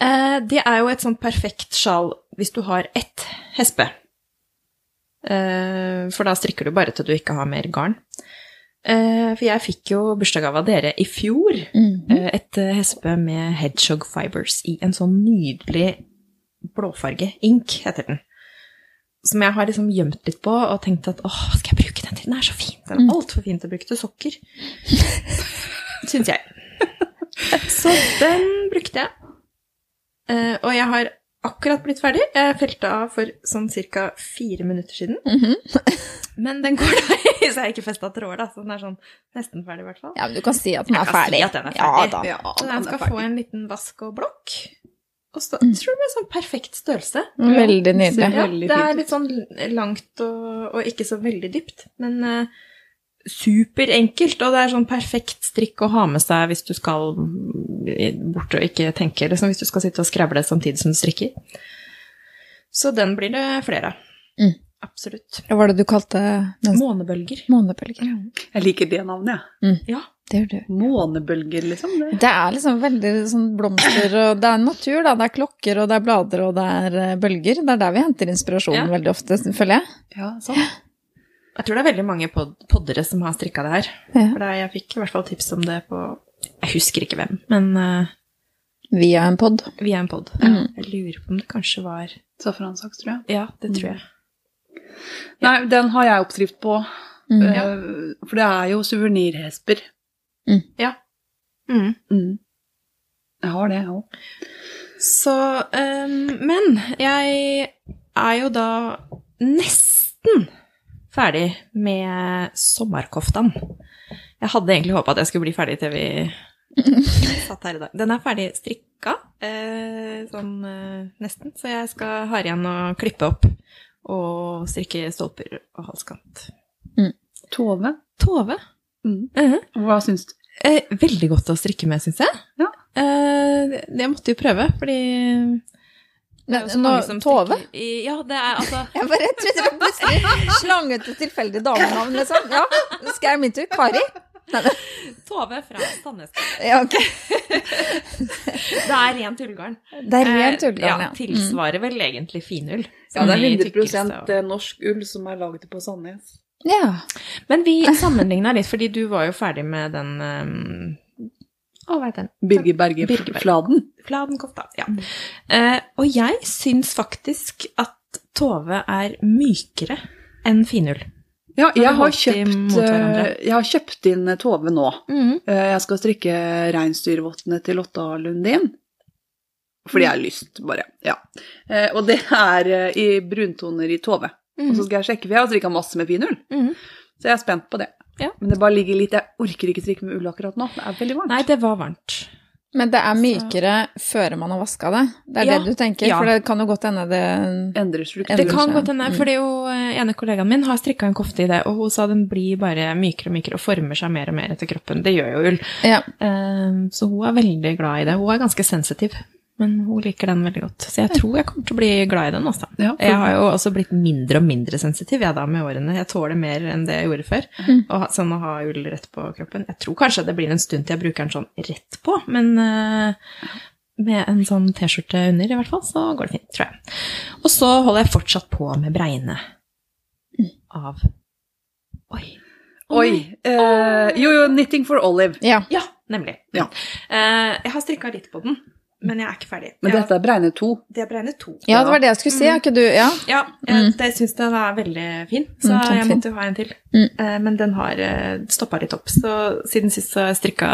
Eh, det er jo et sånt perfekt sjal hvis du har ett hespe. Eh, for da strikker du bare til du ikke har mer garn. Eh, for jeg fikk jo bursdagsgave av dere i fjor. Mm. Eh, Et hespe med hedgehog fibers i en sånn nydelig blåfarge. Ink heter den. Som jeg har liksom gjemt litt på og tenkt at åh, skal jeg bruke den til? Den er så fin. Den er altfor fin til å bruke til sokker. Syns jeg. Så den brukte jeg. Eh, og jeg har akkurat blitt ferdig. Jeg felte av for sånn ca. fire minutter siden. Mhm. Men den går da i, så jeg har ikke festa tråder, da. Så den er sånn nesten ferdig, i hvert fall. Ja, men du kan si at den Jeg er si ferdig. at den er Ja ferdig. da. Ja, Så den den er skal få en liten vask og blokk. Og så mm. tror det er sånn perfekt størrelse. Veldig nydelig. Ja, det er litt sånn langt og, og ikke så veldig dypt, men uh, superenkelt. Og det er sånn perfekt strikk å ha med seg hvis du skal mm, bort og ikke tenke, liksom hvis du skal sitte og skravle samtidig som du strikker. Så den blir det flere av. Mm. Absolutt. Hva var det du kalte den? Månebølger. Månebølger. Jeg liker det navnet, jeg. Ja. Det gjør du. Månebølger, liksom. Det. Det er liksom veldig sånn blomster, og det er natur, da. Det er klokker, og det er blader, og det er eh, bølger. Det er der vi henter inspirasjonen Ja. veldig ofte, føler jeg. Ja, sånn. Jeg tror det er veldig mange pod poddere som har strikka det her. Ja. For det, jeg fikk i hvert fall tips om det på Jeg husker ikke hvem, men uh, Via en pod. via en pod. Mm. Jeg lurer på om det kanskje var Safransaks, tror jeg. Ja, det tror jeg. Nei, den har jeg oppskrift på. Mm. eh, For det er jo suvenirhesper. Ja. Mm. Mm. Jeg har det, jeg òg. Så um, Men jeg er jo da nesten ferdig med sommerkoftan. Jeg hadde egentlig håpa at jeg skulle bli ferdig til vi satt her i dag. Den er ferdig strikka, eh, sånn eh, nesten, så jeg skal ha igjen å klippe opp og strikke stolper og halskant. Tove. Tove. Mm. Mhm. Hva syns du? Eh, veldig godt å strikke med, syns jeg. Ja. Jeg måtte jo prøve, fordi det er jo så Nå, mange som Tove? i Ja, det er altså Jeg bare trodde du plutselig slang ut et tilfeldig damenavn, liksom. Ja, skal jeg min tur? Kari? Nei, nei. Tove fra Sandnes. Ja, ok. Det er ren tullgarn. Det er Eh, rent tullgarn, ja. ja. Tilsvarer vel egentlig finull. Ja, det er Sånn 100 tykkelse norsk ull som er laget på Sandnes. Ja. Men vi sammenligna litt, fordi du var jo ferdig med den um... Å, hva heter den? Birger Berge Birger Berge. Fladen. Fladenkofta. Ja. Eh, og jeg syns faktisk at Tove er mykere enn finull. Ja, jeg har, kjøpt, eh, jeg har kjøpt inn Tove nå. Mm. Eh, Jeg skal strikke reinsdyrvottene til Lotta Lundin. Fordi jeg har lyst, bare. Ja. Eh, Og det er i bruntoner i Tove. Og så skal jeg sjekke, for jeg har strikka masse med finull. Mm. Så jeg er spent på det. Ja. Men det bare ligger litt Jeg orker ikke strikke med ull akkurat nå. Det er veldig varmt. Nei, det var varmt. Men det er mykere før man har vaska det. Det er Ja, det du tenker? ja. For det kan jo godt hende det Endrer struktur. Det kan godt hende, Mm. for det jo eh, ene kollegaen min har strikka en kofte i det, og hun sa den blir bare mykere og mykere og former seg mer og mer etter kroppen. Det gjør jo ull. Ja. Eh, Så hun er veldig glad i det. Hun er ganske sensitiv, men hun liker den veldig godt. Så jeg tror jeg kommer til å bli glad i den også. Ja, for- Jeg har jo også blitt mindre og mindre sensitiv jeg da med årene. Jeg tåler mer enn det jeg gjorde før. Og sånn å ha ull rett på kroppen. Jeg tror kanskje det blir en stund til jeg bruker den sånn rett på, men uh, med en sånn T-skjorte under i hvert fall, så går det fint, tror jeg. Og så holder jeg fortsatt på med bregne av Oi. Oi. Uh, jo, jo, Knitting for Olive. ja. Ja, nemlig. Ja. Uh, jeg har strikka litt på den, men jeg er ikke ferdig. Men dette er Bregne to? Det er Bregne to. Ja, det var det jeg skulle si. Er ikke du Ja. Ja, jeg, det syns den er veldig fin, så Mm, jeg måtte jo ha en til. Mm. Eh, men den har stoppa litt opp, så siden sist så har jeg strikka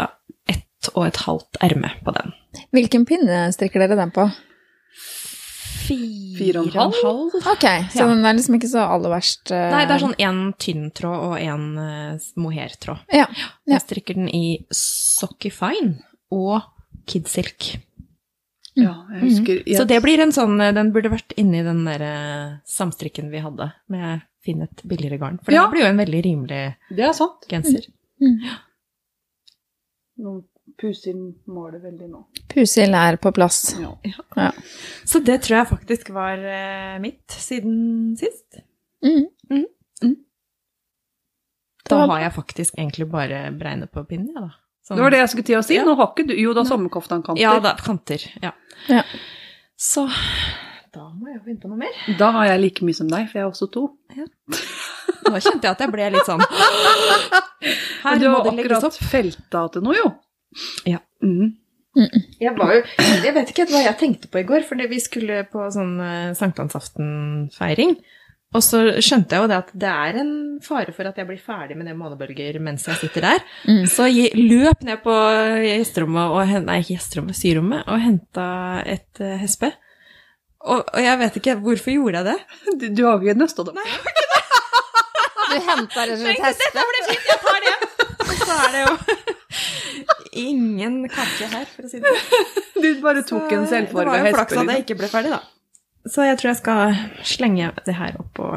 ett ett og et halvt erme på den. Hvilken pinne strikker dere den på? Fire og en halv? Ok, så Ja. den er liksom ikke så aller verst Uh... Nei, det er sånn én tynn tråd og én uh, mohairtråd. Ja. Ja. Jeg strikker den i Socky Fine og Kidsilk. Ja, jeg husker jeg, Så det blir en sånn eh, Den burde vært inni den der eh, samstrikken vi hadde, med finn et billigere garn. For Ja. det blir jo en veldig rimelig Det er sant. genser. Nå puser målet veldig nå. Pusil er på plass. Ja. Ja. Så det tror jeg faktisk var eh, mitt siden sist. Mm. Da har jeg faktisk egentlig bare bregnet på pinnen, ja, da. Sånn- Det var det jeg skulle til å si. Ja. Nå har ikke du Jo, da sommerkoftan-kanter. Ja da, kanter. Ja. Ja. Så da må jeg finne på noe mer. Da har jeg like mye som deg, for jeg har også to. Nå kjente jeg at jeg ble litt sånn Her du må har det legges akkurat opp. felta til noe, jo. Ja. Mm. Jeg var jo Jeg vet ikke hva jeg tenkte på i går, for vi skulle på sånn eh, sankthansaftenfeiring. Og så skjønte jeg jo det at det er en fare for at jeg blir ferdig med det månebølger mens jeg sitter der. Mm. Så jeg løp ned på gjesterommet og Nei, gjesterommet, syrommet, og henta et eh, hespe. Og, og jeg vet ikke hvorfor gjorde jeg det. Du, du har ikke nøsta det opp? Du henta rett og slett Dette blir fint, jeg tar det! Og så er det jo ingen kake her, for å si det sånn. Du bare tok en selvforma Det var jo flaks at jeg ikke ble ferdig, da. Så jeg tror jeg skal slenge det her opp på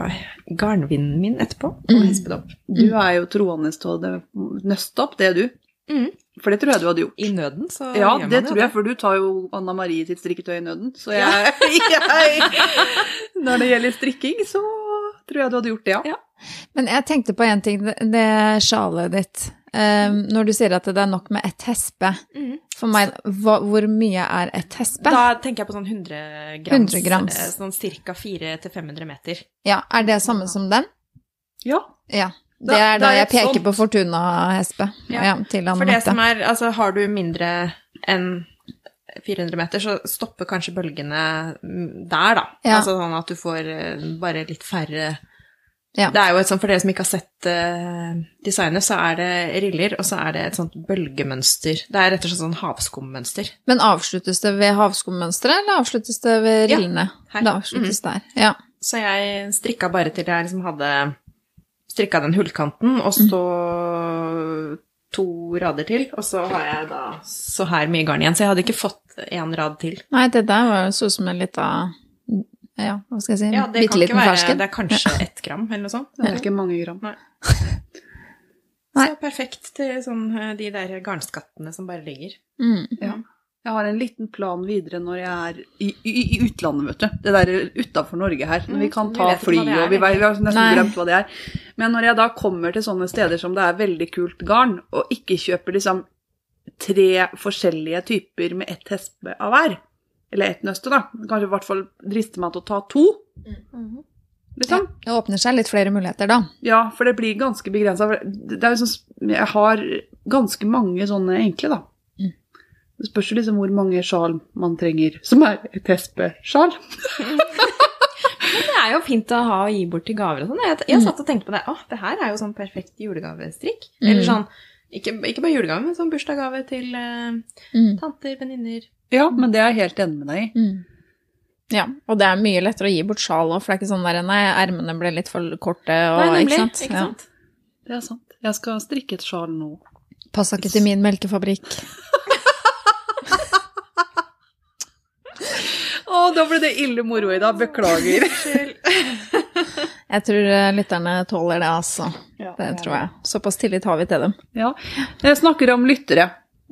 garnvinden min etterpå. Og Mm. hespe det opp. Du er jo troende til å nøste opp, det er du. Mm. For det tror jeg du hadde gjort. I nøden, så Ja, gjør man det jo tror jeg, for du tar jo Anna Marie sitt strikketøy i nøden. Så jeg, jeg Når det gjelder strikking, så tror jeg du hadde gjort det, ja. Ja. Men jeg tenkte på en ting, det, det sjalet ditt. Um, når du sier at det er nok med ett hespe. mm. For meg, hva, hvor mye er ett hespe? Da tenker jeg på sånn 100 grams, 100 grams. eh, sånn ca. 400-500 meter. Ja, Er det samme som den? Ja. Ja. Det er da, da jeg peker sånt. på Fortuna-hespe. Ja. Ja. For det som er, altså har du mindre enn 400 meter, så stopper kanskje bølgene der, da. Ja. Altså sånn at du får eh, bare litt færre Ja. Det er jo et sånt, For dere som ikke har sett uh, designet, så er det riller, og så er det et sånt bølgemønster. Det er rett og slett sånn havskummønster. Men avsluttes det ved havskummønsteret, eller avsluttes det ved rillene? Ja, her. Det avsluttes der, ja. Så jeg strikka bare til jeg liksom hadde strikka den hullkanten, og så to rader til, og så har jeg da så her mye garn igjen. Så jeg hadde ikke fått én rad til. Nei, det der var jo så ut som en lita Ja, hva skal jeg si? Ja, det Bitte liten være fersken. Det er kanskje ett gram, eller noe sånt. Det er ikke mange gram. Nei. Nei. Så perfekt til sånn, eh, de der garnskattene som bare ligger. Mm. Ja. Jeg har en liten plan videre når jeg er i, i, i utlandet, vet du. Det der utafor Norge her. Når vi Mm, kan ta fly er, og vi, vi har nesten Nei. glemt hva det er. Men når jeg da kommer til sånne steder som det er veldig kult garn, og ikke kjøper liksom tre forskjellige typer med ett hespe av hver, eller ett nøste, da, kanskje i hvert fall drister meg til å ta to, liksom. Det åpner seg litt flere muligheter da. Ja, for det blir ganske begrensa. Det sånn Jeg har ganske mange sånne enkle, da. Mm. Det spørs jo liksom hvor mange sjal man trenger, som er et hespesjal. Men det er jo fint å ha og gi bort til gaver og sånn. Jeg, jeg satt og tenkte på det. Å, det her er jo sånn perfekt julegavestrikk. Eller Mm. sånn ikke, ikke bare julegave, men sånn bursdagsgave til uh, Mm. tanter, venninner. Ja, men det er jeg helt enig med deg i. Mm. Ja, og det er mye lettere å gi bort sjal òg, for det er ikke sånn der nei, ermene ble litt for korte og Nei, nemlig. ikke sant. Ikke Ja. Det er sant. Jeg skal strikke et sjal nå. Passa ikke til min melkefabrikk. Å, da ble det ille moro i dag. Beklager. Jeg tror eh, lytterne tåler det, altså. Ja, Det tror jeg. Såpass tillit har vi til dem. Ja. Jeg snakker om lyttere.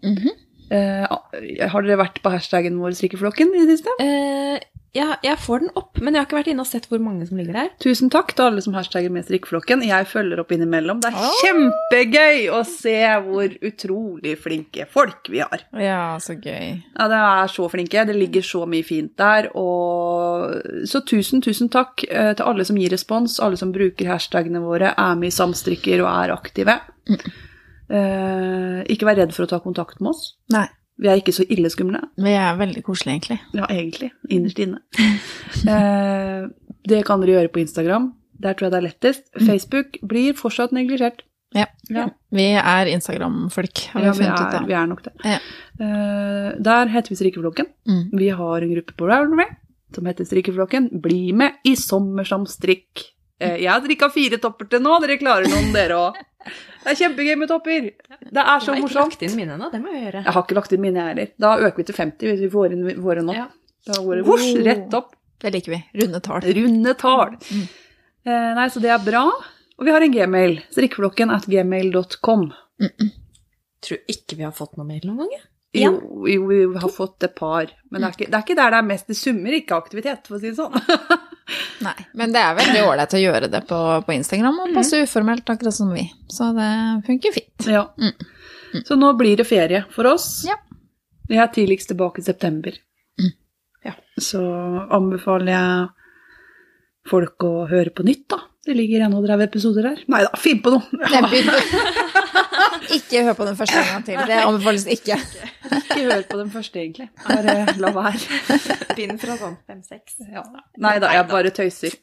Mhm. Eh, har dere vært på hashtaggen vår Strikkeflokken i det siste? Eh, ja, jeg får den opp, men jeg har ikke vært inne og sett hvor mange som ligger der. Tusen takk til alle som hashtagger med strikkeflokken. Jeg følger opp innimellom. Det er oh. kjempegøy å se hvor utrolig flinke folk vi har. Ja, så gøy. Ja, det er så flinke. Det ligger så mye fint der. Og så tusen, tusen takk eh, til alle som gir respons, alle som bruker hashtagene våre, er med i samstrikker og er aktive. Eh, ikke vær redd for å ta kontakt med oss. Nei. Vi er ikke så ille skumle. Vi er veldig koselige, egentlig. Ja, egentlig. Innerst inne. Eh, det kan dere gjøre på Instagram. Der tror jeg det er lettest. Facebook blir fortsatt neglisjert. Ja. Ja. Vi er Instagram-folk, har vi Ja, funnet ut er, vi er nok det. Ja. Eh, der heter vi Strikkeflokken. Mm. Vi har en gruppe på Ravelry som heter Strikkeflokken. Bli med i sommer som strikk. Eh, jeg har drikka fire topper til nå, dere klarer noen dere òg. Det er kjempegøy med topper. Det er så morsomt. jeg har ikke morsomt. lagt inn mine ennå, det må jeg gjøre. Jeg har ikke lagt inn mine, jeg heller. Da øker vi til 50 hvis vi får inn våre nå. Ja. Da går det vosj, rett opp. Det liker vi. Runde tall. Runde tall. Eh, nei, så det er bra. Og vi har en gmail. Strikkeflokken at gmail.com. Tror ikke vi har fått noe mail noen gang. jeg. Jo, jo, vi har fått et par. Men det er, ikke, det er ikke der det er mest det summer, ikke aktivitet, for å si det sånn. Nei, men det er veldig ålreit å gjøre det på, på Instagram, og passe uformelt, akkurat som vi. Så det funker fint. ja. Så nå blir det ferie for oss. Ja. Vi er tidligst tilbake i september. Ja. Så anbefaler jeg folk å høre på nytt, da. Det ligger 31 episoder her. Nei da, finn på noe! Ikke hør på den første en gang til. Det anbefales ikke. Ikke hør på den første, egentlig. Bare la være. Begynn fra sånn fem-seks. Ja. Nei da, jeg bare tøyser.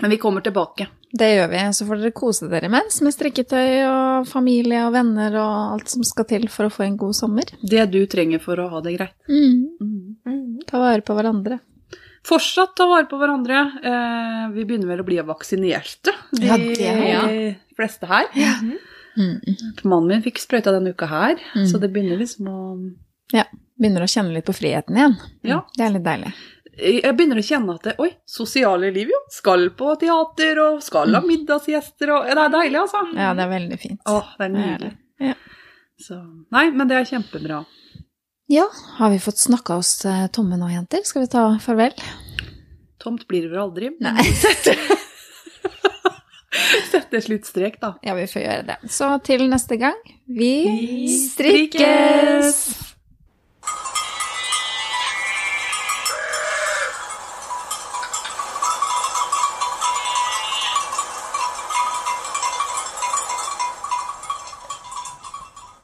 Men vi kommer tilbake. Det gjør vi. Så får dere kose dere imens med strikketøy og familie og venner og alt som skal til for å få en god sommer. Det du trenger for å ha det greit. Mm. Ta vare på hverandre. Fortsatt ta vare på hverandre. Eh, vi begynner vel å bli vaksinerte, de Ja, det fleste her. Mm. Mannen min fikk sprøyta denne uka her, Mm. så det begynner liksom å Ja. Begynner å kjenne litt på friheten igjen. Ja. Det er litt deilig. Jeg begynner å kjenne at det, oi, sosiale liv, jo. Skal på teater og skal ha middagsgjester og Det er deilig, altså. Ja, det er veldig fint. Åh, det er nydelig. Ja. Så, nei, men det er kjempebra. Ja, har vi fått snakka oss eh, tomme nå, jenter? Skal vi ta farvel? Tomt blir det vel aldri. men Nei. Sette sluttstrek, da. Ja, vi får gjøre det. Så til neste gang, vi Vi strikkes!